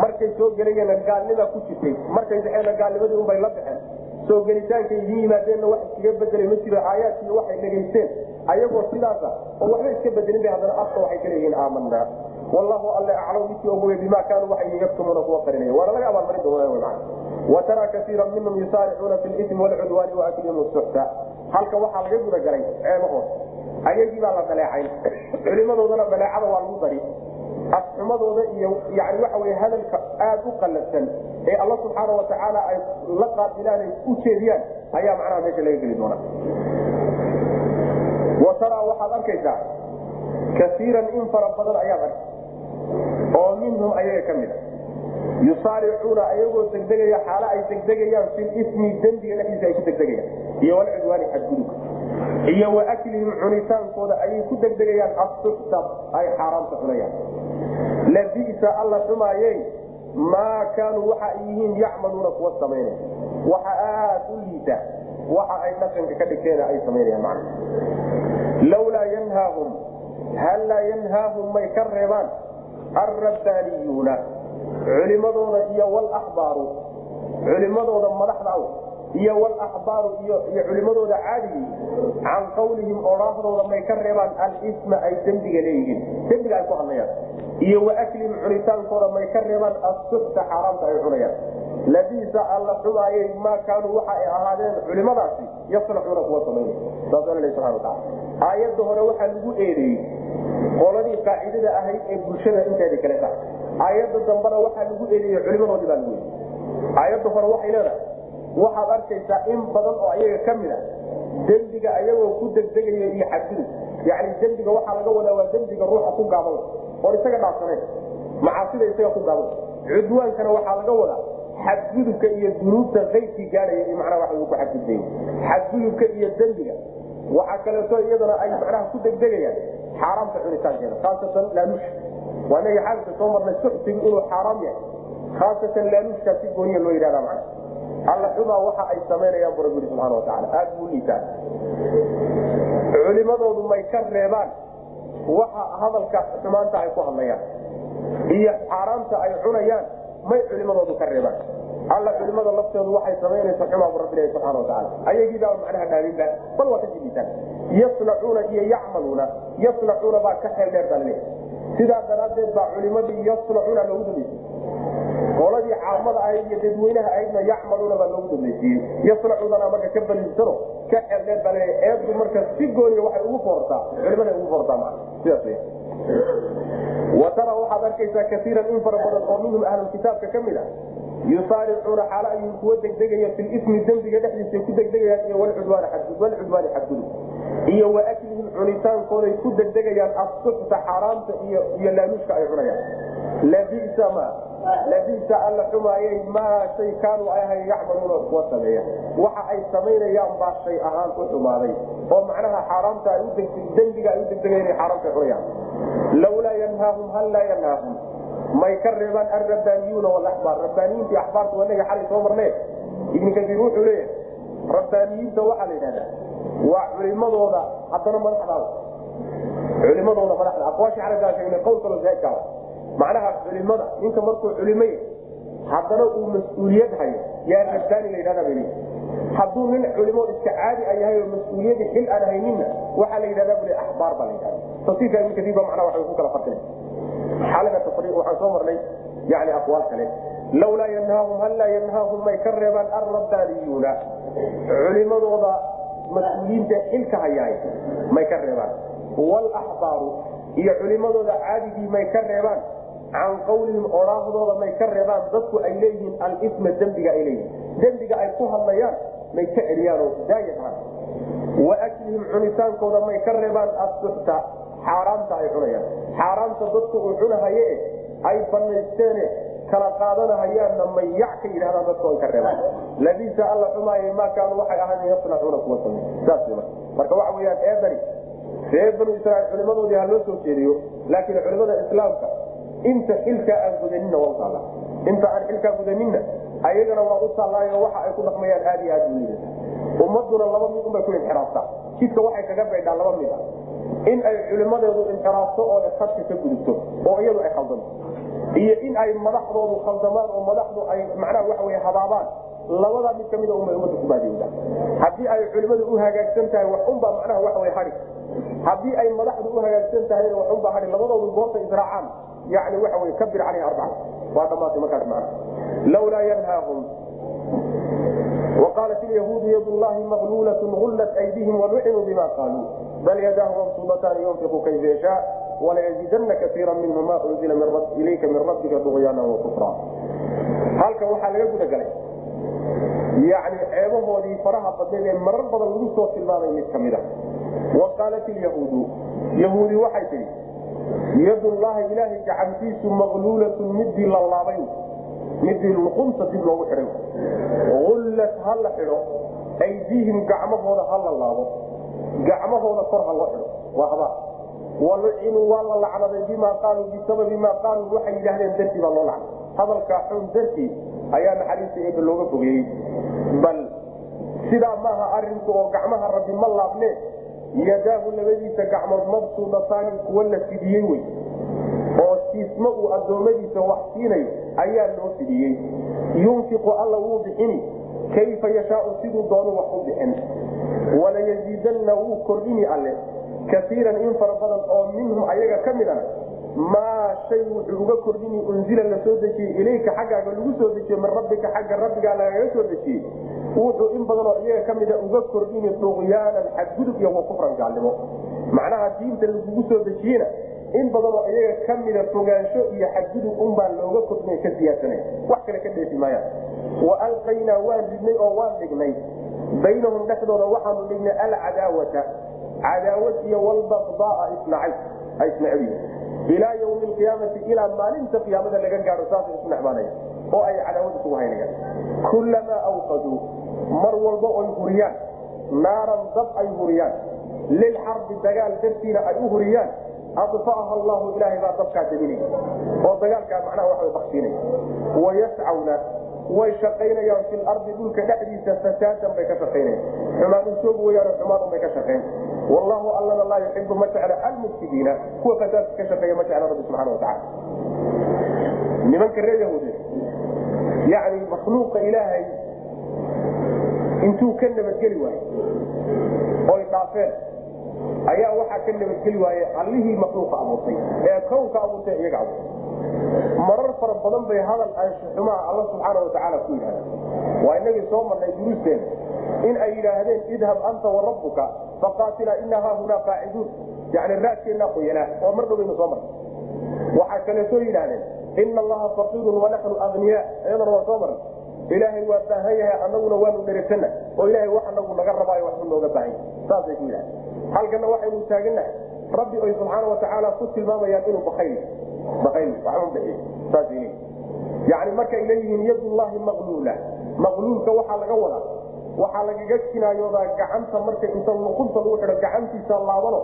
markay soo gelayena gaalnima ku jirtay markay baxeenna gaalnimadii unbay la baxeen soo gelitaankay idin yimaadeenna wax iskaga bedelay ma jiro aayaadkii waxay dhegaysteen ayagoo sidaasa oo waxba iska bedelin bay haddana afka waxay ka aamanaa wallahu alle aclam midkii ogowe bimaa kaanuu waxay yaktumuuna kuwa qarinaya. Waana laga abaalmarin doona wataraa kaiira minhum yusaaricuuna fi lismi walcudwaani waaklihim suxta. Halka waxaa laga gudagalay ceebahood ayagii baa la dhaleecayn culimadoodana dhaleecada waa lagu dari afxumadooda iyo yani waxa wey hadalka aad u qalabsan ee alla subxaana watacaala ay la qaabilaan ay u jeediyaan ayaa macnaha meesha laga geli doona wa waxaad arkaysaa kaiiran in fara badan ayaad arkay oo minhum ayaga ka mid a. Yusaaricuuna ayagoo degdegaya xaalo ay degdegayaan filismi dembiga dhexdiisa ay ku degdegayaan iyo walcudwaani xadgudubka iyo wa aklihim cunitaankooda ayay ku degdegayaan asuxta ay xaaraamta cunayaan. Labisa alla xumaayey maa kaanuu waxa ay yihiin yacmaluuna kuwa samaynaya waxa aad u liita waxa ay dhaqanka ka dhigteena ay samaynayaan macna. Lawlaa yanhaahum hallaa yanhaahum may ka reebaan alrabbaaniyuuna culimadooda iyo walaxbaaru culimadooda madaxda aw iyo walaxbaaru iyo culimadooda caadigi can qawlihim odhaahdooda may ka reebaan alisma ay dembiga leeyihiin. Dembiga ay ku hadlayaan. Iyo waaklihim cunitaankooda may ka reebaan asuxta xaaraamta ay cunayaan. Labiisa alla xumaayey maa kaanuu waxa ay ahaadeen culimadaasi yasnacuuna kuwa samaynay saas subana wataala aayadda hore waxaa lagu eedeeyey qoladii qaacidada ahayd ee bulshada inteeda kale tahay aayadda dambana waxaa lagu eedeeyey culimadoodii baa lagu eedeyey aayadda hore waxay leedahay waxaad arkaysaa in badan oo ayaga ka mid a dembiga ayagoo ku degdegaya iyo xadgudub. Yani dembiga waxaa laga wadaa waa dembiga ruuxa ku gaaban oon isaga dhaafsanayn macaasida isaga ku gaaban cudwaankana waxaa laga wadaa xadgudubka iyo dunuubta kayrkii gaadhaya iyo macnaha waxa ku xadgudbay. Xadgudubka iyo dembiga. Waxaa kaleeto iyadana ay macnaha ku degdegayaan xaaraamta cunitaankeeda khaasatan laaluush. Waa inagi xaalka soo marnay suxsigu inuu xaaraam yahay khaasatan laaluushkaa si gooniya loo yidhahda macna alla xumaa waxa ay samaynayaan bu rabbi yidhi subxana watacaala aad buu liitaa culimadoodu may ka reebaan. Waxa hadalka xumaanta ay ku hadlayaan. Iyo xaaraamta ay cunayaan may culimadoodu ka reebaan. Alla culimada laftoodu waxay samaynaysa xumaa bu rabbi ilahi subxana watacaala ayagiibaa macnaha dhaaminba bal waa ka jidiitaan yasnacuuna iyo yacmaluuna. Yasnacuuna baa ka xeel dheer baa laleeyahy sidaa daraaddeed baa culimadii yasnacuuna loogu dambeysay qoladii caamada ahayd iyo dadweynaha ahaydna yacmaluuna baa loogu dambaysiiyey yasnacuudana marka ka balinsano ka xeel dheer baa laleeyahy eeddu marka si gooniya waxay ugu foortaa. Culimaday ugu foortaa maa sidaas wa tara waxaad arkaysaa kaiiran in fara badan oo minhum ahlulkitaabka ka mid a yusaaricuuna xaalo ayuu kuwa degdegaya filismi dembiga dhexdiisa ku degdegayaan iyo walcudwaani xadgudub iyo waaklihim cunitaankooday ku degdegayaan asuxta xaaraamta iyo laaluushka ay cunayaan. Labisa ma labisa alla xumaayey maa shay kaanuu ay yacmaluuna kuwa sameeya. Waxa ay samaynayaan baa shay ahaan u xumaaday oo macnaha xaaraamta ay dembiga ay u inay xaaraamta cunayaan. Lawlaa yanhaahum hal yanhaahum. May ka reebaan alrabbaaniyuuna walaxbaar rabbaaniyiintii axbaarta wanaga xalay soo marnee? Ibnu kasiir wuxuu leeyahay rabbaaniyiinta waxaa la yidhahdaa waa culimadooda haddana madaxdaada culimadooda madaxda aqwaasha xalagaa sheegnay qowl kaloo zaadkaa macnaha culimada ninka markuu culimay haddana uu mas'uuliyad hayo. Yaa rabbaani la yidhahda bay hadduu nin culimo iska caadi a yahay oo mas'uuliyadii xil aan hayninna waxaa la yidhahdaa bule axbaar baa la yidhahda tafsiirka ibnu kasiir ba macnaha waxay ku kala farqinay xaalada tafriiq waxaan soo marnay yani aqwaal kale. Lawlaa yanhaahum hal laa yanhaahum may ka reebaan alrabbaaniyuuna culimadooda mas'uuliyiinta xilka hayaay may ka reebaan. Walaxbaaru iyo culimadooda caadigii may ka reebaan. Can qawlihim odhaahdooda may ka reebaan. Dadku ay leeyihiin alisma dembiga ay leeyihiin dembiga ay ku hadlayaan may ka celiyaanoo daaya dhahaan wa aklihim cunitaankooda may ka reebaan asuxta xaaraamta ay cunayaan. Xaaraamta dadku uu cunahaye ay banaysteene kala qaadanahayaanna mayac ka yidhahdaan dadku ay ka reebaan labisa alla xumaaye maa kaanu waxay ahaayeen yasnacuuna kuwa samey saas marka. Waxa weyaan eedani reer banu israiil culimadoodii ha loo soo jeediyo laakiin culimada islaamka inta xilkaa aan gudaninna waa utaalla inta aan xilkaa gudaninna ayagana waa u taallaayo waxa ay ku dhaqmayaan aad iyo aad u ummaduna laba mid unbay ku inxiraaftaa jidka waxay kaga baydhaa laba mid ah. In ay culimadeedu inxiraafto oo khadka ka gudubto oo iyadu ay khaldanto iyo in ay madaxdoodu khaldamaan oo madaxdu ay macnaha waxa wey habaabaan labadaa mid kamida unbay ummadda ku baadiyowda haddii ay culimadu u hagaagsan tahay waxunbaa macnaha waxa wey hari haddii ay madaxdu u hagaagsan tahayna waxunbaa hari labadoodu goorta israacaan yani waxa wey kabir caleyhi arbaca waa dhamaatay markaas macna lawlaa yanhaahum وقالت اليهود يد الله مغلولة غلت أيديهم ولعنوا بما قالوا بل يداه مبسوطتان ينفق كيف يشاء walayajidanna kaiira minhu ma unzila ilayka min rabbika duqyaana wakufra halkan waxaa laga guda yani ceebahoodii faraha badneed ee marar badan lagu soo tilmaamay mid ka mid a wa qaalat ilyahuudu yahuudi waxay tihi yadullaahi ilaahay gacantiisu maqluulatun midii la laabay. midii luqumta dib loogu xihay ullat ha la xidho. aydiihim gacmahooda ha la laabo. gacmahooda kor ha loo xidho. Waa habaa walucinuu waa la lacnaday bimaa qaaluu bisababi maa qaaluu waxay yidhaahdeen dartii baa loo lacnay. Hadalkaa xun dartii ayaa naxariista eeba looga fogeeyey bal sidaa maaha arinku oo gacmaha rabbi ma laabne yadaahu labadiisa gacmood mabsuudataani kuwa la fidiyey wey. Oo siismo uu addoommadiisa wax siinayo ayaa loo fidiyey. Yunfiqu alla wuu bixini kayfa yashaau siduu doonu wax u bixin? Walayaziidanna wuu kordhini alle kaiiran in fara badan oo minhum ayaga ka midana maa shay wuxuu uga kordhini unzila la soo dejiyey ilayka xaggaaga lagu soo dejiyo min rabbika xagga rabbigaa lagaga soo dejiyey. Wuxuu in badan oo iyaga ka mida uga kordhini duqyaanan xadgudub iyo wa kufran gaalnimo. Macnaha diinta lagugu soo dejiyena in badan oo iyaga ka mida fogaansho iyo xadgudub unbaa looga kordhinay ka siyaasana wax kale ka dheefi maayaan wa alqaynaa waan ridnay oo waan dhignay. Baynahum dhexdooda waxaanu dhignay alcadaawata cadaawad iyo walbaqdaaa isnacay ay isnacbiyi ilaa ywmi alqiyaamati ilaa maalinta qiyaamada laga gaaro saasay isu necmaanaya oo ay cadaawad isugu haynayaan kullamaa awqaduu mar walba oy huriyaan naaran dab ay huriyaan lilxarbi dagaal dartiina ay u huriyaan adfaaha allahu ilaahay baa dabkaa daminaya oo dagaalkaa macnaha waa baksiinaya wayascawna way shaqaynayaan fi lardi dhulka dhexdiisa fasaadan bay ka shaqaynayan xumaan usoog weyaan xumaan bay ka shaqayn wallahu allana laa yuxibu ma jecla almufsidiina kuwa fasaadka ka shaqeeya ma jecla rabbi subxana watacaala nimanka reer yahuude yani makhluuqa ilaahay intuu ka nabadgeli waaye oy dhaafeen ayaa waxaa ka nabadgeli waaye allihii makhluuqa abuurtay ee kownka abuurtay iyaga abuurtay marar fara badan bay hadal anshuxumaha alla subxaana watacaala ku yidhahdeen. Waa inagii soo marnay duruusteena in ay yidhaahdeen idhab anta warabbuka faqaatilaa ina haahunaa qaaciduun yani raadkeennaa qoyanaa oo mar dhowbaynu soo marnay. Waxaa kaleetoo yidhaahdeen ina allaha faqiirun wanaxnu agniya iyadana waa soo maray ilaahay waa baahan yahay anaguna waanu dheresana oo ilahay wax anagu naga rabaayo waxbu nooga baahanya saasay ku yidhaha halkana waxaynu taaganahay rabbi oy subxaana watacaala ku tilmaamayaan inuu bakayl bixiy yani markay leeyihiin yadullahi maqluula. Maqluulka waxaa laga wadaa. Waxaa lagaga kinaayoodaa gacanta marka inta luqunta lagu xidho. Gacantiisa laabano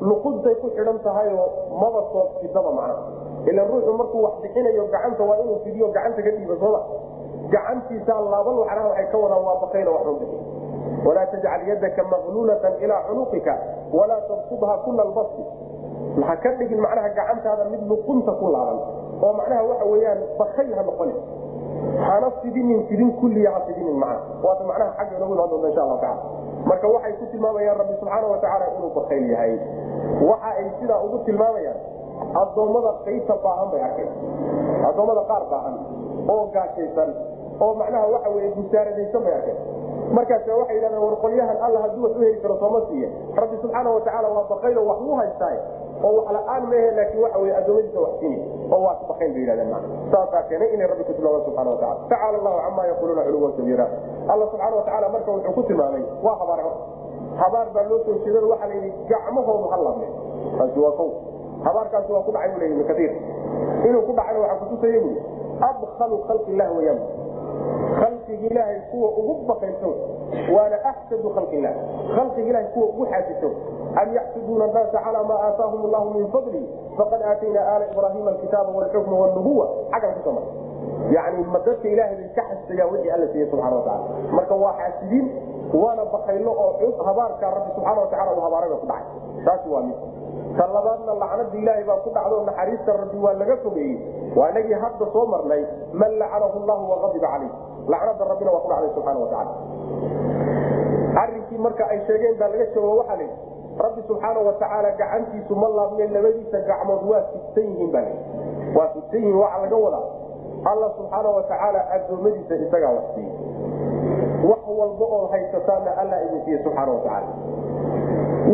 luquntay ku xidhan tahayoo maba soo fidaba macnaha ila ruuxu markuu wax bixinayo gacanta waa inuu fidiyo gacanta ka dhiiba sooma gacantiisaa laaban waxnaha waxay ka wadaan waa bakayla waxba bixi. Walaa tajcal yadaka maqluulatan ilaa cunuqika. Walaa tabsudha kula albasti ha ka dhigin macnaha gacantaada mid luqunta ku laaban? Oo macnaha waxa weyaan bakayl ha noqoni. Hana fidinin fidin kulliya ha fidinin macnaha. Waata macnaha xagga inoogu imaan doonta insha allahu tacala marka waxay ku tilmaamayaan rabbi subxaana watacaala inuu bakayl yahay. Waxa ay sidaa ugu tilmaamayaan addoommada qaybta baahan bay arkeen. Addoommada qaar baahan oo gaashaysan oo macnaha waxa weye busaaradaysan bay arkeen markaas waxay yidhahdeen war qolyahan alla wax u heli karo sooma siiye. Rabbi subxaana watacaala waa bakaylo wax u haystaay oo wax la'aan mehe laakiin waxa wey adoomadiisa wax sini oo waa bakayl bay yidhahdeen saasaa keenay inay rabbi ku tilmaamaan subxana watacala tacaala allahu camaa yaquuluuna culuwan kabiira alla subxaana watacaala marka wuxuu ku tilmaamay waa habaar habaar baa loo soo jeedan waxaa la yidhi gacmahoodu ha labne. Taasi waa kow. Habaarkaasi waa ku dhacay bu le ibnu kaiir inuu ku dhacayna waxaa kutusaya bui abkalu khalqi illah weyaan khalqiga ilaahay kuwa ugu bakayso waana axsadu khalqi illah khalqiga ilahay kuwa ugu xaasiso am yaxsuduuna annaasa calaa maa aataahum allahu min fadli faqad aatayna aala ibraahiima alkitaaba walxukma walnubuwa xaggan ku soo mar yani ma dadka ilaahay bay ka xasdayaan wixii alla siiye subxana watacala marka waa xaasidiin waana bakaylo oo habaarkaa rabbi subxaana watacala uu habaaray ba ku dhacay taasi waa mid ta labaadna lacnada ilaahay baa ku dhacdo naxariista rabbi waa laga fogeeyey. Waa inagii hadda soo marnay man lacanahu llahu waqadiba calayh. Lacnada rabbina waa ku dhacday subxaana watacala arrinkii marka ay sheegeen baa laga jawaabo waxaa la yidhi rabbi subxaana watacaala gacantiisu ma laabne labadiisa gacmood waa fidsan yihiin baa layidhi waa fidsan yihiin waxaa laga wadaa. Alla subxaana watacaala addoommadiisa isagaa wax siiye wax walba oo haysataana alla idin siiye subxaana watacaala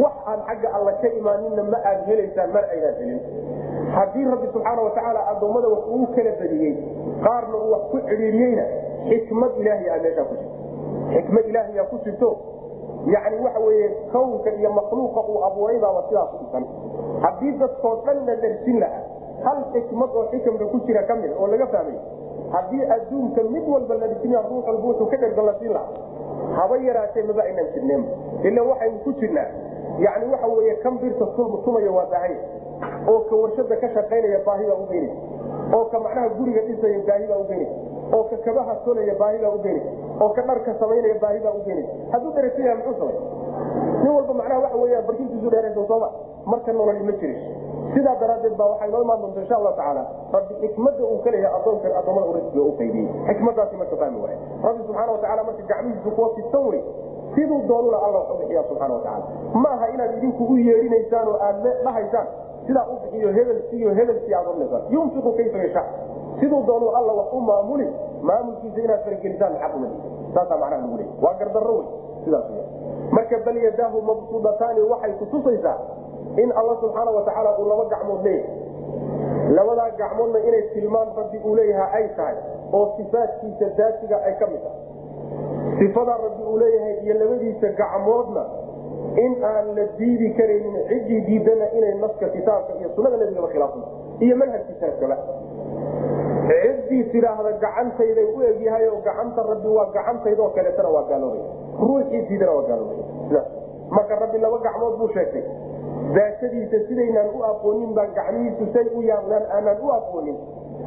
wax aan xagga alla ka imaaninna ma aad helaysaan mar aynaan helin. Haddii rabbi subxaana watacaala addoommada wax uu kala badiyey qaarna uu wax ku cidhiiriyeyna xikmad ilaahi a meeshaa ku jirto. Xikmad ilaahiyaa ku jirto. Yani waxa weye kawnka iyo makhluuqa uu abuuraybaaba sidaas u dhisan. Haddii dadkoo dhanna dharsin lahaa hal xikmad oo xikamka ku jira ka mid oo laga fahmay haddii adduunka mid walba la dhisina ruux walba wuxuu ka dherga la siin lahaa haba yaraatee maba aynaan jirneen. Ila waxaynu ku jirnaa yani waxa weye kan birta tumaya waa baahaya oo ka warshada ka shaqaynaya baahibaa ugeynaysa oo ka macnaha guriga dhisaya baahibaa ugeynaysa oo ka kabaha solaya baahibaa ugeynaysa oo ka dharka samaynaya baahibaa ugeynaysa hadduu dheresan yaha muxuu samay nin walba macnaha waxa weya barkintiisu dheeraysa sooma marka nololi ma jirin. Sidaa daraaddeed baa waxay noo imaan doonta insha allahu tacaala rabbi xikmada uu ka leeyahay adoonkan adoomada risqiga u qaydiyey xikmadaasi marka fahmi waaya rabbi subxaana watacala marka gacmihiisu kuwa fidsan wey siduu doonuna alla wax u bixiya subxana watacaala ma aha inaad idinku yeedhinaysaan oo aad dhahaysaan sidaa u bixiyo hebel siiyo hebel sii aad odhanaysaan yunfiqu kayfa yasha siduu doonuu alla wax u maamuli maamulkiisa inaad faragelisaan xaquma saasaa macnaha lagu leeyay waa gardarro wey sidaas marka bal yadaahu mabsuudataani waxay kutusaysaa in alla subxaana watacaala uu laba gacmood leeyahay. Labadaa gacmoodna inay tilmaan rabbi uu leeyahay ay tahay oo sifaadkiisa daatiga ay ka mid tahay sifadaa rabbi uu leeyahay iyo labadiisa gacmoodna in aan la diidi karaynin ciddii diidana inay naska kitaabka iyo sunada nabigaba khilaafsan iyo manhajkiisa kale ciddii tidhaahda gacantayday u egyahay oo gacanta rabbi waa gacantaydoo kaleetana waa gaaloobay ruuxii diidana waa gaaloobay marka rabbi laba gacmood buu sheegtay daatadiisa sidaynaan u aqoonin baan gacmihiisu say u yaaqnaan aanaan u aqoonin.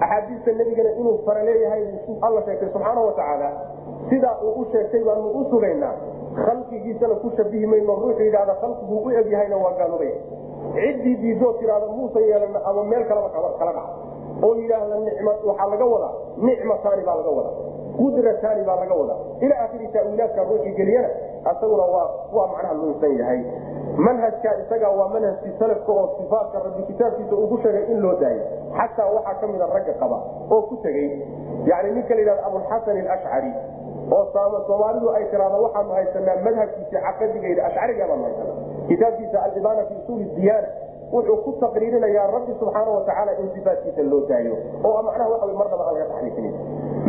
Axaadiista nebigana inuu fara leeyahay alla sheegtay subxaana watacaala sidaa uu u sheegtay baanu u sugaynaa khalqigiisana ku shabihi mayno ruuxu yidhahda khalqiguu u egyahayna waa gaaloobay ciddii diidoo tidhahda muusan yeelana ama meel kalaba kala dhac oo yidhaahda nicma waxaa laga wadaa. Nicmataani baa laga wadaa. Qudrataani baa laga wadaa. Ila akhiri taawiilaadka ruuxii geliyana asaguna waa waa macnaha lunsan yahay. Manhajka isaga waa manhajkii salafka oo sifaatka rabbi kitaabkiisa uu ku sheegay in loo daayay xataa waxaa ka mida ragga qaba oo ku tegey yani ninka la yidhahda abulxasan alashcari oo soomaalidu ay tiraahdo waxaanu haysanaa madhabkiisa caqadigayda ashcariga baanu haysanaa. Kitaabkiisa alibaana fi usuuli diyaana wuxuu ku taqriirinayaa rabbi subxaana watacaala in sifaatkiisa loo daayo. Oo macnaha waxa marnaba aan laga taxriifinin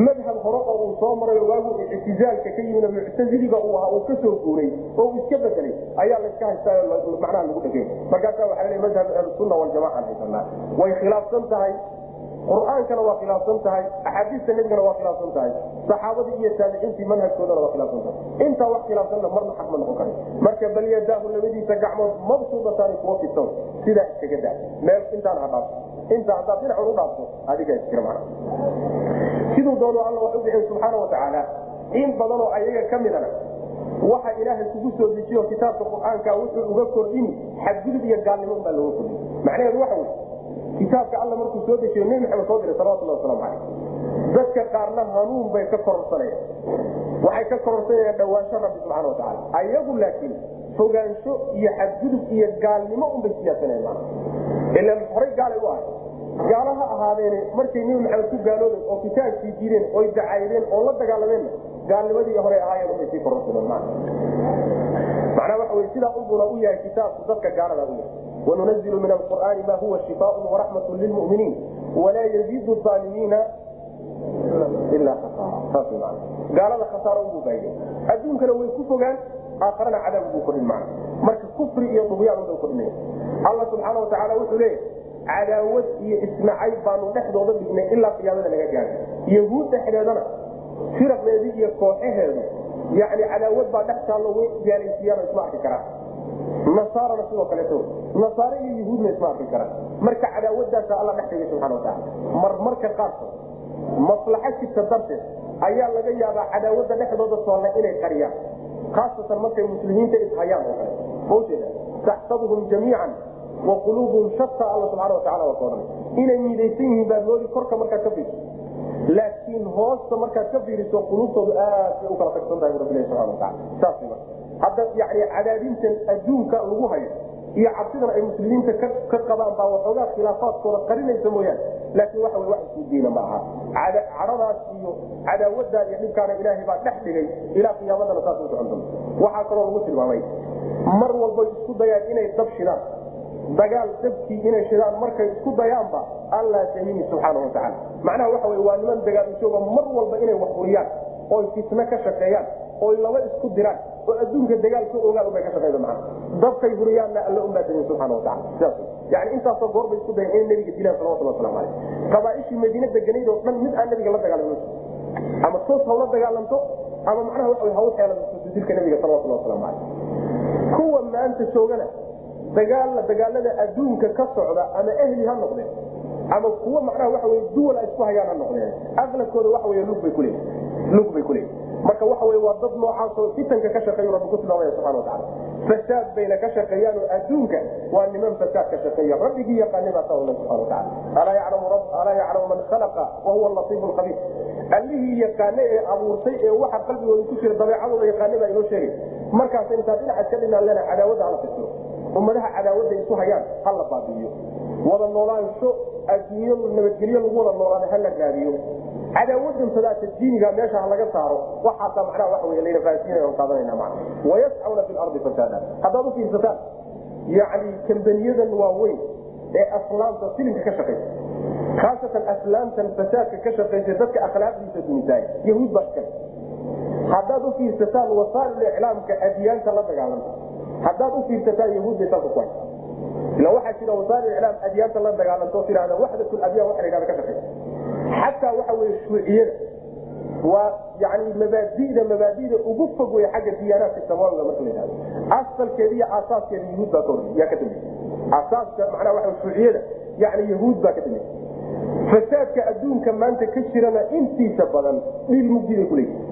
madhab hore oo uu soo marayo waagu ictizaalka ka yimid muctaziliga uu ahaa uu ka soo guuray oo uu iska bedelay ayaa layska haystaayo macnaha lagu dhegey markaasa waxa la madhab ahlusunna waljamaca haysanaa way khilaafsan tahay qur'aankana waa khilaafsan tahay axaadiista nebigana waa khilaafsan tahay saxaabadii iyo taabiciintii manhajkoodana waa khilaafsan tahay. Intaa wax khilaafsanna marna xaq ma noqon kara marka bal yadaahu labadiisa gacmood mabsuudataani kuwa fitan sidaa iskaga daa. Meel intaan ha inta haddaad dhinacan u dhaafto adigaa iskira macna siduu doono alla wax u bixin subxaana watacaala in badanoo ayaga ka midana waxa ilaahay kugu soo dejiyo kitaabka qur'aanka wuxuu uga kordhini xadgudub iyo gaalnimo baa looga kordhin. Macnaheedu waxa wey kitaabka alla markuu soo dejiyo nebi maxamed soo diray salawatullah waslamu caleyh dadka qaarna hanuun bay ka kororsanayaan waxay ka kororsanayaan dhawaansho rabbi subxana watacaala ayagu laakiin fogaansho iyo xadgudub iyo gaalnimo unbay siyaasanayaan ilan horay gaalay u ahay gaalo ha ahaadeene markay nebi maxamed ku gaaloobeen oo kitaabkii diideen oy dacaydeen oo la dagaalameenna gaalnimadii hore ahaayeen unbay sii kororsadeen maana. Macnaa waxa wey sidaa ubuna u yahay kitaabku dadka gaalada u yahay wanunazilu min alqur'aani ma huwa shifaaun waraxmatu lilmuminiin walaa yaziidu aalimiina ilaa gaalada khasaaro ugu baayay adduunkana way ku fogaan aakharana cadaab ugu kordhin macna marka kufri iyo dugyaan unbay kordhinaya alla subxaana watacaala cadaawad iyo isnacay baanu dhexdooda dhignay ilaa qiyaamada laga gaaro yahuud dhexdeedana firaqeedii iyo kooxaheedu yani cadaawad baa dhex taallo way gaalaysiiyaan isma arki karaan nasaarana sidoo kaleeto nasaare iyo yahuudna isma arki karaan marka cadaawadaasa alla dhex dhigay subxana watacaala marmarka qaarkood maslaxo jirta darteed ayaa laga yaabaa cadaawada dhexdooda soonna inay qariyaan. Khaasatan markay muslimiinta ishayaan oo kale. Maujeeda taxsabuhum jamiican wa quluubuhum shata alla subxana watacala waa kaodhanay inay midaysan yihiin baad moodi korka markaad ka fiiriso. Laakiin hoosta markaad ka fiiriso quluubtoodu aad bay u kala tagsan tahay rabbilahi subxana watacala saas hadda yani cadaadintan adduunka lagu hayo iyo cabsidan ay muslimiinta ka qabaan baa waxoogaa khilaafaadkooda qarinaysa mooyaane. Laakiin waxa wax isku diina ma aha. Cadhadaas iyo cadaawadaa iyo dhibkaana ilaahay baa dhex dhigay ilaa qiyaamadana saas socon doonto. Waxaa kaloo lagu tilmaamay mar walbay isku dayaan inay dab shidaan. Dagaal dabkii inay shidaan markay isku dayaanba allaa samini subxaana watacaala macnaha waxa wey waa niman dagaal ujooga mar walba inay wax furiyaan oy fitno ka shaqeeyaan oy laba isku diraan oo adduunka dagaal ka ogaan ubay ka shaqeyda macna dabkay huriyaanna alla unbaa samin subxana yani intaasoo goor bay isku dayan inay nabiga dilaan salawatullah waslamu caleyh qabaaishii madiine deganayd oo dhan mid aan nabiga la dagaalami ama toos hawla dagaalanto ama macnaha waxa haw xeeladato nabiga salawatullah waslamu caleyh kuwa maanta joogana dagaalla dagaalada adduunka ka socda ama ehli ha noqdeen ama kuwa macnaha wey duwal isku hayaan ha noqdeen aqlabkooda waxa wey lug bay kuleeyihin marka waxa wey waa dad noocaasoo fitanka ka shaqeeyu rabbi ku tilmaamaya subxana watacala fasaad bayna ka shaqeeyaan adduunka waa niman fasaad ka shaqeeya. Rabbigii yaqaanay baa saa alla subxana watacala alaa yaclamu man khalaqa wa huwa latiifu lkhabiir allihii yaqaane ee abuurtay ee waxa qalbigooda ku jira dabeecadooda yaqaane baa inoo sheegay. Markaas intaa dhinaca iska dhinaan lena cadaawada hala fitiro ummadaha cadaawadda isu hayaan ha la baabi'iyo wada noolaansho adduunyo nabadgelyo lagu wada noolaada ha la raadiyo cadaawadan sadaata diiniga meesha ha laga saaro waxaasaa macnaha waxa wey layna faasiinaya on qaadanayna macna wayascuna fi lardi fasaada haddaad u fiirsataan yacni kambaniyadan waaweyn ee aslaamta filimka ka shaqaysa khaasatan aslaamtan fasaadka ka shaqaysa dadka akhlaaqdiisa dunisaay yahuud baa iskale haddaad u fiirsataan wasaail iclaamka adiyaanta la dagaalanta haddaad u fiirsataan yahuud bay salka ku haysa ila waxaa jira wasaail iclaam adyaanta la dagaalanto tirahda waxdatul adyan waxa la yhahda ka shaqaysa xataa waxa weye shuuciyada waa yani mabaadida mabaadida ugu fog wey xagga diyaanaadka samaawiga marka la yhahdo asalkeeda iyo aasaaskeeda yahuud baa yaa ka dambeya asaaska macnaha waa shuuciyada yani yahuud baa ka dambeya fasaadka adduunka maanta ka jirana intiisa badan dhiil mugdi bay kuleeyihin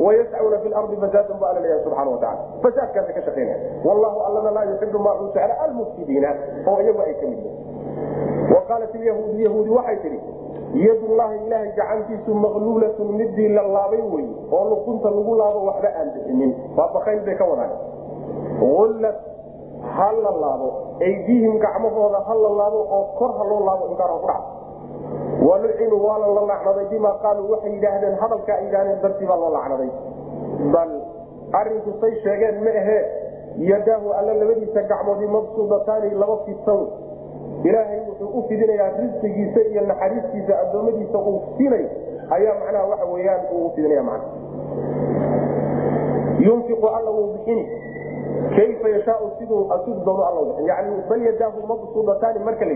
wayascuna fi lardi fasaadan bu alla leeyahay subxana watacala fasaadkaasa ka shaqaynaya wallahu allana laa yuxibu maa uu jecla almufsidiina oo iyagu ay ka mid yihiin wa qaalat ilyahuudu yahuudi waxay tidhi yadullahi ilaahay gacantiisu maqluulatun midii la laabay wey oo luqunta lagu laabo waxba aan bixinin. Waa bay ka wadaan. Ullat ha la laabo. Aydiihim gacmahooda ha la laabo oo kor ha loo laabo inkaara ku dhaca. Walucinu waala la lacnaday bimaa qaaluu. Waxay yidhaahdeen hadalka ay dartii baa loo lacnaday bal arinku say sheegeen ma ahee yadaahu alla labadiisa gacmoodii mabsuudataani laba fidsan ilaahay wuxuu u fidinayaa risqigiisa iyo naxariistiisa addoommadiisa uu siinay. Ayaa macnaha waxa weyaan uu fidinaya man yunfiqu alla wuu bixini. Kayfa yashaau siduu asigu doono alla bixin. Yani bal yadaahu mabsuudataani marka la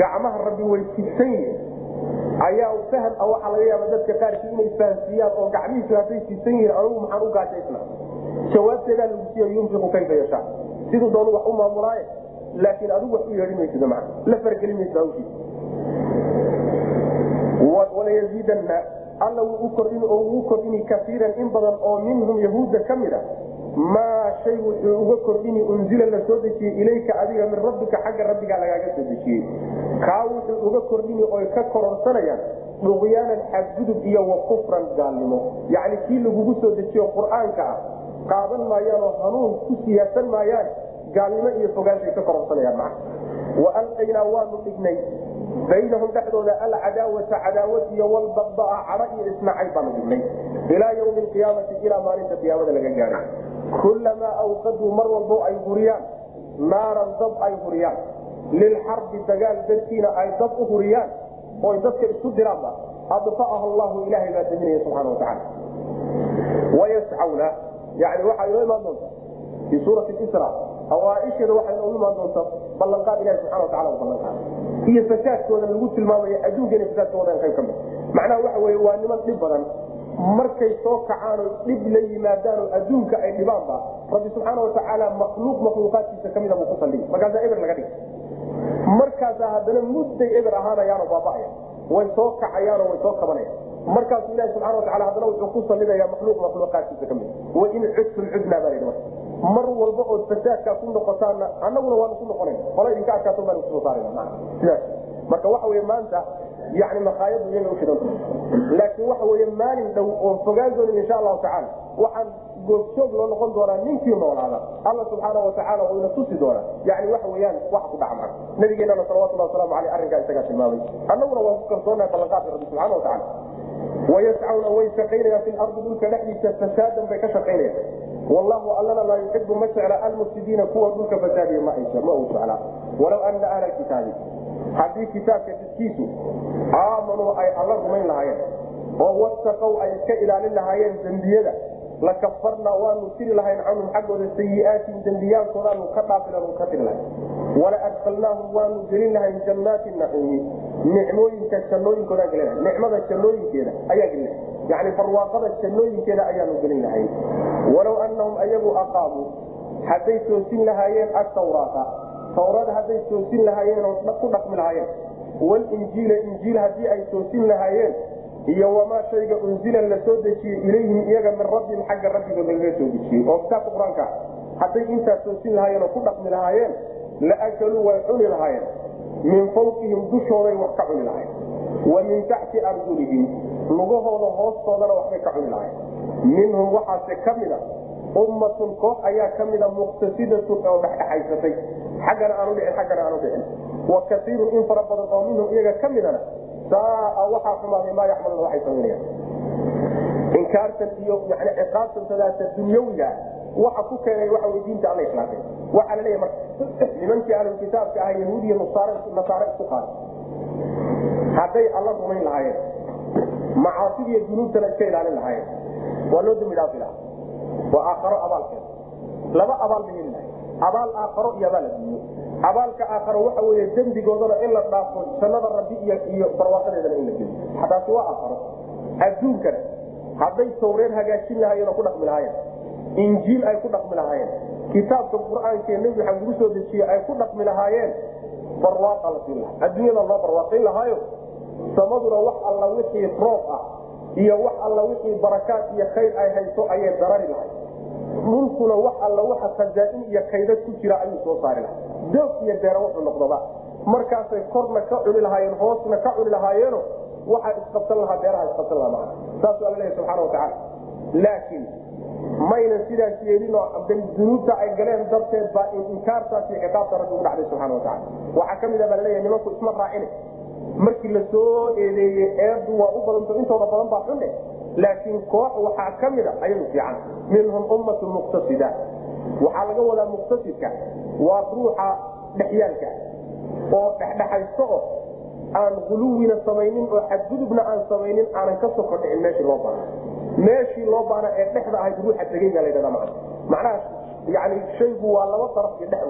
gacmaha rabbi way fidsan yihiin ayaa fahm a waxaa laga yaaba dadka qaarkii inay fahamsiiyaan oo gacmihiisu hadday fidsan yihiin anugu maxaan u gaajaysna jawaabteedaa lagu siiya yunfiqu kayfa yashaa. Siduu doonu wax u maamulaaye laakiin adigu wax u maysid man la fargeli walayaziidanna alla wuu kordhin oo wuu kordhini kaiiran in badan oo minhum yahuudda ka mid a maa shay wuxuu uga kordhini unzila la soo dejiyey ilayka adiga min rabbika xagga rabbigaa lagaaga soo dejiyey. Kaa wuxuu uga kordhini oy ka kororsanayaan duqyaanan xadgudub iyo wa gaalnimo. Yacni kii lagugu soo dejiyo qur'aanka ah qaadan maayaan oo hanuun ku siyaasan maayaan gaalnimo iyo fogaanshay ka kororsanayaan maa wa alqaynaa waanu dhignay. Baynahum dhexdooda alcadaawata cadaawad iyo walbabaa cadho iyo isnacay baanu dhignay. Ilaa ywmi alqiyaamati ilaa maalinta qiyaamada laga gaaray kulamaa awqaduu mar walbo ay huriyaan. Naaran dab ay huriyaan. Lilxarbi dagaal dartiina ay dab u huriyaan. Oy dadka isku diraanba adfa'aha allahu ilaahay baa daminaya subxana watacaala wayascawna yani waxaa inoo imaan doonta. Fii suurati isra awaaisheeda waxay inoogu imaan doonta ballanqaad ilahi subxana watacala u ballanqaada iyo fasaadkooda lagu tilmaamayo adduunka ina fasaadkooda qayb ka mid macnaha waxa weye waa niman dhib badan. Markay soo kacaanoo dhib la yimaadaanoo adduunka ay dhibaanba rabbi subxaana watacaala makhluuq makhluuqaadkiisa kamida buu ku saldhigi markaasaa eber laga dhig markaasaa haddana mudday eber ahaanayaanoo baaba'aya. Way soo kacayaanoo way soo kabanayaan. Markaasuu ilahi subxana watacala haddana wuxuu ku sallidaya makhluuq makhluuqaadkiisa ka mid wain cudtum cudnaa baa lahi marka mar walba ood fasaadkaa ku noqotaana annaguna waanu ku noqonayn. Qola idinka adkaato baan ku soo saarana sidaas. Marka waxa wey maanta yani makhaayadu iyaga ushidanta laakiin waxa wey maalin dhow oon fogaan doonin insha allahu tacaala waxaan goobjoog loo noqon doonaa ninkii noolaada. Alla subxaana watacaala oo ina tusi doona yani waxa weyaan wax ku dhaca maa nabigeenana salawatullah waslamu aleyh arrinkaa isagaa tilmaamay. Annaguna waan ku kalsoonahay ballanqaadka rabbi subxana watacala wayascawna way shaqaynayaan fi lardi dhulka dhexdiisa fasaadan bay ka shaqaynayaan wallahu allana laa yuxibu ma jecla almufsidiina kuwa dhulka fasaadiya ma uu jeclaa walaw ana ahla kitaabi haddii kitaabka dadkiisu aamanuu ay alla rumayn lahaayeen oo wattaqow ay iska ilaalin lahaayeen dembiyada lakafarna waanu tiri lahayn canhum xaggooda sayi'aatin dembiyaalkoodaanu ka dhaafilan ka tiri lahayn. Wala adkalnaahum waanu gelin lahayn jannaati naciimi. Nicmooyinka jannooyinkoodaa gelin nicmada jannooyinkeeda ayaa gelin yani barwaaqada jannooyinkeeda ayaanu gelin lahayn. Walow anahum ayagu aqaamuu hadday toosin lahaayeen atawraata tawrada hadday toosin lahaayeen oo ku dhaqmi lahaayeen. Walinjiila injiil haddii ay toosin lahaayeen iyo wamaa shayga unzila la soo dejiyey ilayhim iyaga min rabbihim xagga rabbigood lagaga soo dejiyey oo kitaabka qur'aanka. Hadday intaa toosin lahaayeen oo ku dhaqmi lahaayeen la akaluu way cuni lahaayeen. Min fawqihim dushooday wax ka cuni lahayen wa min taxti arjulihim lugahooda hoostoodana waxbay ka cuni lahayen minhum waxaase ka mida ummatun koox ayaa ka mida muqtasidatun oo dhexdhexaysatay. Xaggana aanu dhicin xaggana aanu dhicin. Wa kaiirun in fara badan oo minhum iyaga ka midana saaa waxaa xumaaday maa yaxmaluna waxay samaynayaan inkaartan iyo yani ciqaabtan sadaasa dunyawiga waxa ku keenay waxa wey diinta alla ikhlaasay waxaa la leeyahy marka. Nimankii ahlulkitaabka ah yahuud iyo nasaare isku qaaday. Hadday alla rumayn lahaayeen. Macaasidiiyo dunuubtana iska ilaalin lahaayeen. Waa loo dambi dhaafi lahaa. Waa aakharo abaalkeeda laba abaal bay heli lahay abaal aakharo iyo abaal adduunye abaalka aakharo waxa weeye dembigoodana in la dhaafo jannada rabbi iyo barwaaqadeedana in la geliyo. Taasi waa aakharo. Adduunkana hadday tawreed hagaajin lahaayeen oo ku dhaqmi lahaayeen injiil ay ku dhaqmi lahaayeen kitaabka qur'aankee nebi maxamed lagu soo dejiye ay ku dhaqmi lahaayeen barwaaqa la siin lahaa. Adduunyada loo barwaaqayn lahaayo samaduna wax alla wixii roob ah iyo wax alla wixii barakaad iyo khayr ay hayso ayay darari lahay dhulkuna wax alla waxa khazaain iyo kaydad ku jira ayuu soo saari lahay doog iyo deera wuxuu noqdaba markaasay korna ka cuni lahaayeen hoosna ka cuni lahaayeeno waxaa isqabsan lahaa beeraha isqabsan lahaa maa saasuu alla leeyahy subxana watacaala laakiin maynan sidaas yeelin oo dunuubta ay galeen darteed baa inkaartaas iyo ciqaabta rabbi ugu dhacday subxana watacaala waxaa ka mid a baa la leeyahay nimanku isma raacine. Markii la soo eedeeyey eedu waa u badanto intooda badan baa xunne laakiin koox waxaa ka mid a ayadu fiican. Minhum ummatun muqtasida. Waxaa laga wadaa muqtasidka waa ruuxa dhexyaalka oo dhexdhexaysto oo aan guluwina samaynin oo xadgudubna aan samaynin aanan ka soko dhicin meeshii loo baana meeshii loo baana ee dhexda ahayd ruuxa tegey baa ladhahda maa macnaha yani shaygu waa laba daraf iyo dhex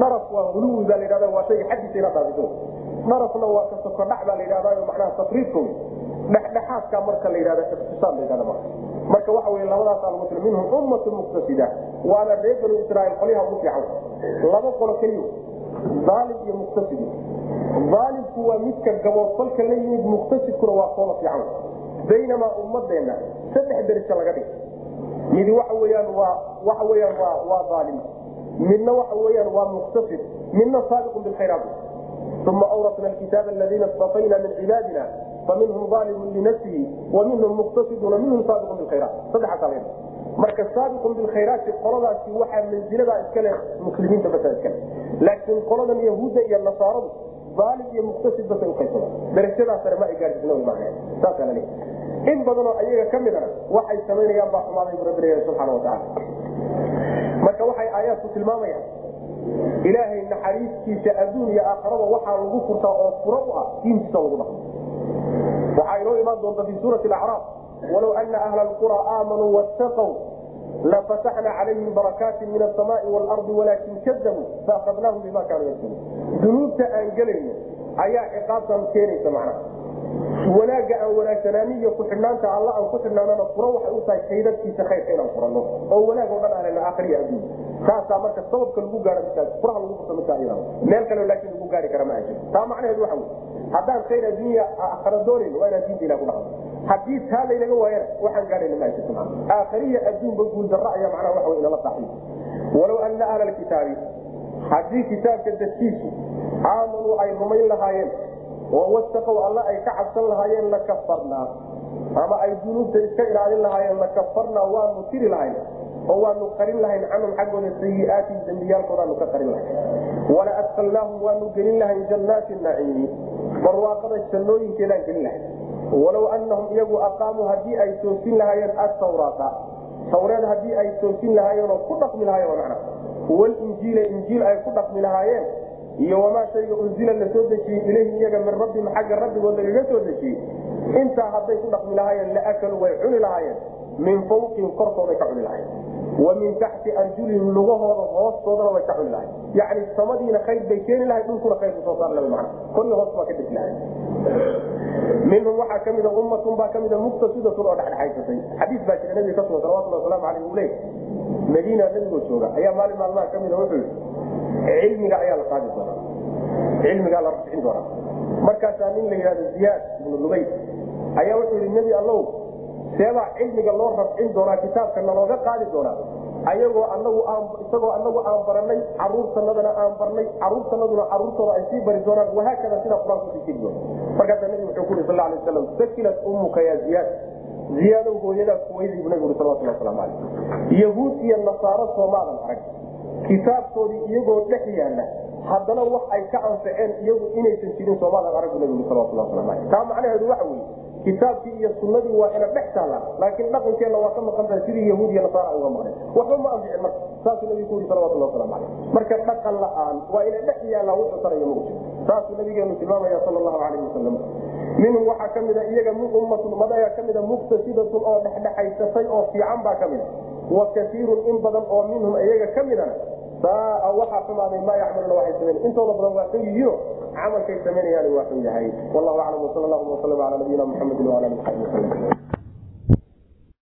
daraf waa guluwi baa ladhahda waa shayga xaggiisa inaad dhaafiso darafna waa ka sokodhac baa la yidhahda macnaha tafriidka wey dhexdhexaadka marka la yidhahda iqtisaad la marka. Waxa wey labadaas til minhum ummatu muqtasida waana reer banu israaiil qolyaha ugu fiican. Laba qolo keliyo aalim iyo muqtasidi. Aalimku waa midka gaboodfalka la yimid muqtasidkuna waa koola fiican. Baynamaa ummadeenna saddex derajo laga dhig midi waxa weyaan waa waxa weyaan waa waa aalim midna waxa weyaan waa muqtasid. Midna saabiqun bilkhayraat uma awrasna alkitaaba aladiina istafayna min cibaadina faminhum aalimun linafsihi wa minhum muqtasidun minhum saabiqun bilkhayraat saddexaasaa laga marka saabiqun bilkhayraati qoladaasi waxaa manziladaa iska leh muslimiinta basa iskale laakiin qoladan yahuudda iyo nasaaradu aalim iyo muqtasid basay uqaysada darajadaas sare ma ay la in badanoo ayaga ka midana waxay samaynayaan baa xumaaday bu rabbi leeyahay subxaana watacaala marka waxay aayaadku tilmaamayaan ilaahay naxariistiisa adduun iyo aakharaba waxaa lagu furtaa oo furo u ah diintiisa lagu dhaqmo waxaa inoo imaan doonta fi suurati acraaf walow ana ahla alqura aamanuu wattaqw lafataxna calayhim barakaatin min asamaai waalardi walaakin kadabuu faakadnaahum bima kaanuu yagsibuun dunuubta aan gelayno ayaa ciqaabtan keenaysa macnaha. Wanaagga aan wanaagsanaanin iyo ku-xidhnaanta alla aan ku xidhnaanana furo waxay u tahay kaydadkiisa khayrka inaan furanno oo wanaag oo dhan aanayna aakhriya adduun. Taasaa marka sababka lagu midkaas furaha lagu furto midkaa meel kale laakiin lagu gaari kara ma ajiro taa macnaheedu waxa wey haddaan khayr adduunya aakhara doonayn waa inaan diinta ilah ku dhaqno haddii taa laynaga waayana waxaan gaadhayna ma ajirto maa aakhariya adduunba guuldarra ayaa macnaha waxa inala saaxiib walow ana ahla alkitaabi haddii kitaabka dadkiisu aamanuu ay rumayn lahaayeen oo wastaqow alla ay ka cabsan lahaayeen lakafarnaa ama ay dunuubta iska ilaalin lahaayeen lakafarnaa waanu tiri lahayn oo waanu qarin lahayn canhum xaggooda sayiaati dembiyaalkoodaanu ka qarin lahayn. Wala adkalnaahum waanu gelin lahayn jannaati naciimi barwaaqada jannooyinkeedaan gelin lahayn walow anahum iyagu aqaamuu haddii ay toosin lahaayeen atawraata tawreed haddii ay toosin lahaayeenoo ku dhaqmi lahaayeen macna walinjiila injiil ay ku dhaqmi lahaayeen iyo wamaa shayga unzila la soo dejiyey ilayhim iyaga min rabbihim xagga rabbigood lagaga soo dejiyey intaa hadday ku dhaqmi lahaayeen laakaluu way cuni lahaayeen min fawqihim korkooday ka cuni lahayen wa min taxti arjulihim lugahooda hoostoodana way ka cuni lahayen yacni samadiina khayr bay keeni lahay dhulkuna khayr ku soo saar laha mana koriyo hoos baa ka degi lahay minhum waxaa kamida ummatun baa kamida muqtasidatun oo dhexdhexaysatay xadiis baa jira nabiga ka sugan salawatullah waslamu aleyh uu leey madiina nabigoo jooga ayaa maalin maalmaha kamida wuxuu yii cilmiga ayaa la qaadi doonaa cilmigaa la rafcin doonaa markaasaa nin la yidhahdo ziyaad ibnu lubayt ayaa wuxuu yihi nebi allow seebaa cilmiga loo rafcin doonaa kitaabka nalooga qaadi doonaa. Ayagoo isagoo anagu aan baranay caruurtanadana aan barnay caruurtanaduna caruurtooda ay sii bari doonaan wahaakada sida qur'aanku sii jiri doona markaasaa nabigu wuxuu ku yuri sal alay waslam sakilat ummuka ya ziyaad. Ziyaadow hooyadaa kuweydiibu nabigu uri salawatullah waslamu caleyh yahuud iyo nasaaro soomaadan arag kitaabkoodii iyagoo dhex yaalla haddana wax ay ka anfaceen iyagu inaysan jirin soomaadan arag bu nabigu salawatullah waslamu caleyh taa macnaheedu waxa weeye kitaabkii iyo sunadii waa ina dhex taalla laakiin dhaqankeenna waa ka maqan tahay sidii yahuud iyo nasaara uga maqneen waxba ma anficin marka saasuu nabigu ku yuri salawatullah waslamu caleyh marka dhaqan la'aan waa ina dhex yaallaa wuxuu taraya ma ujiro saasuu nabigeenu tilmaamaya sala allahu calayhi wasalam minhum waxaa ka mida iyaga ummatun ummad ayaa ka mida muqtasidatun oo dhexdhexaysatay oo fiican baa ka mida wa kaiirun in badan oo minhum iyaga ka midana waxaa xumaaday maa yacmaluna waxay samayn intooda badan waa xun yihiino camalkay samaynayaan waa xun yahay wallahu aclam wsal allahuma wasalam ala nabiyina muxamedi wala ali sabi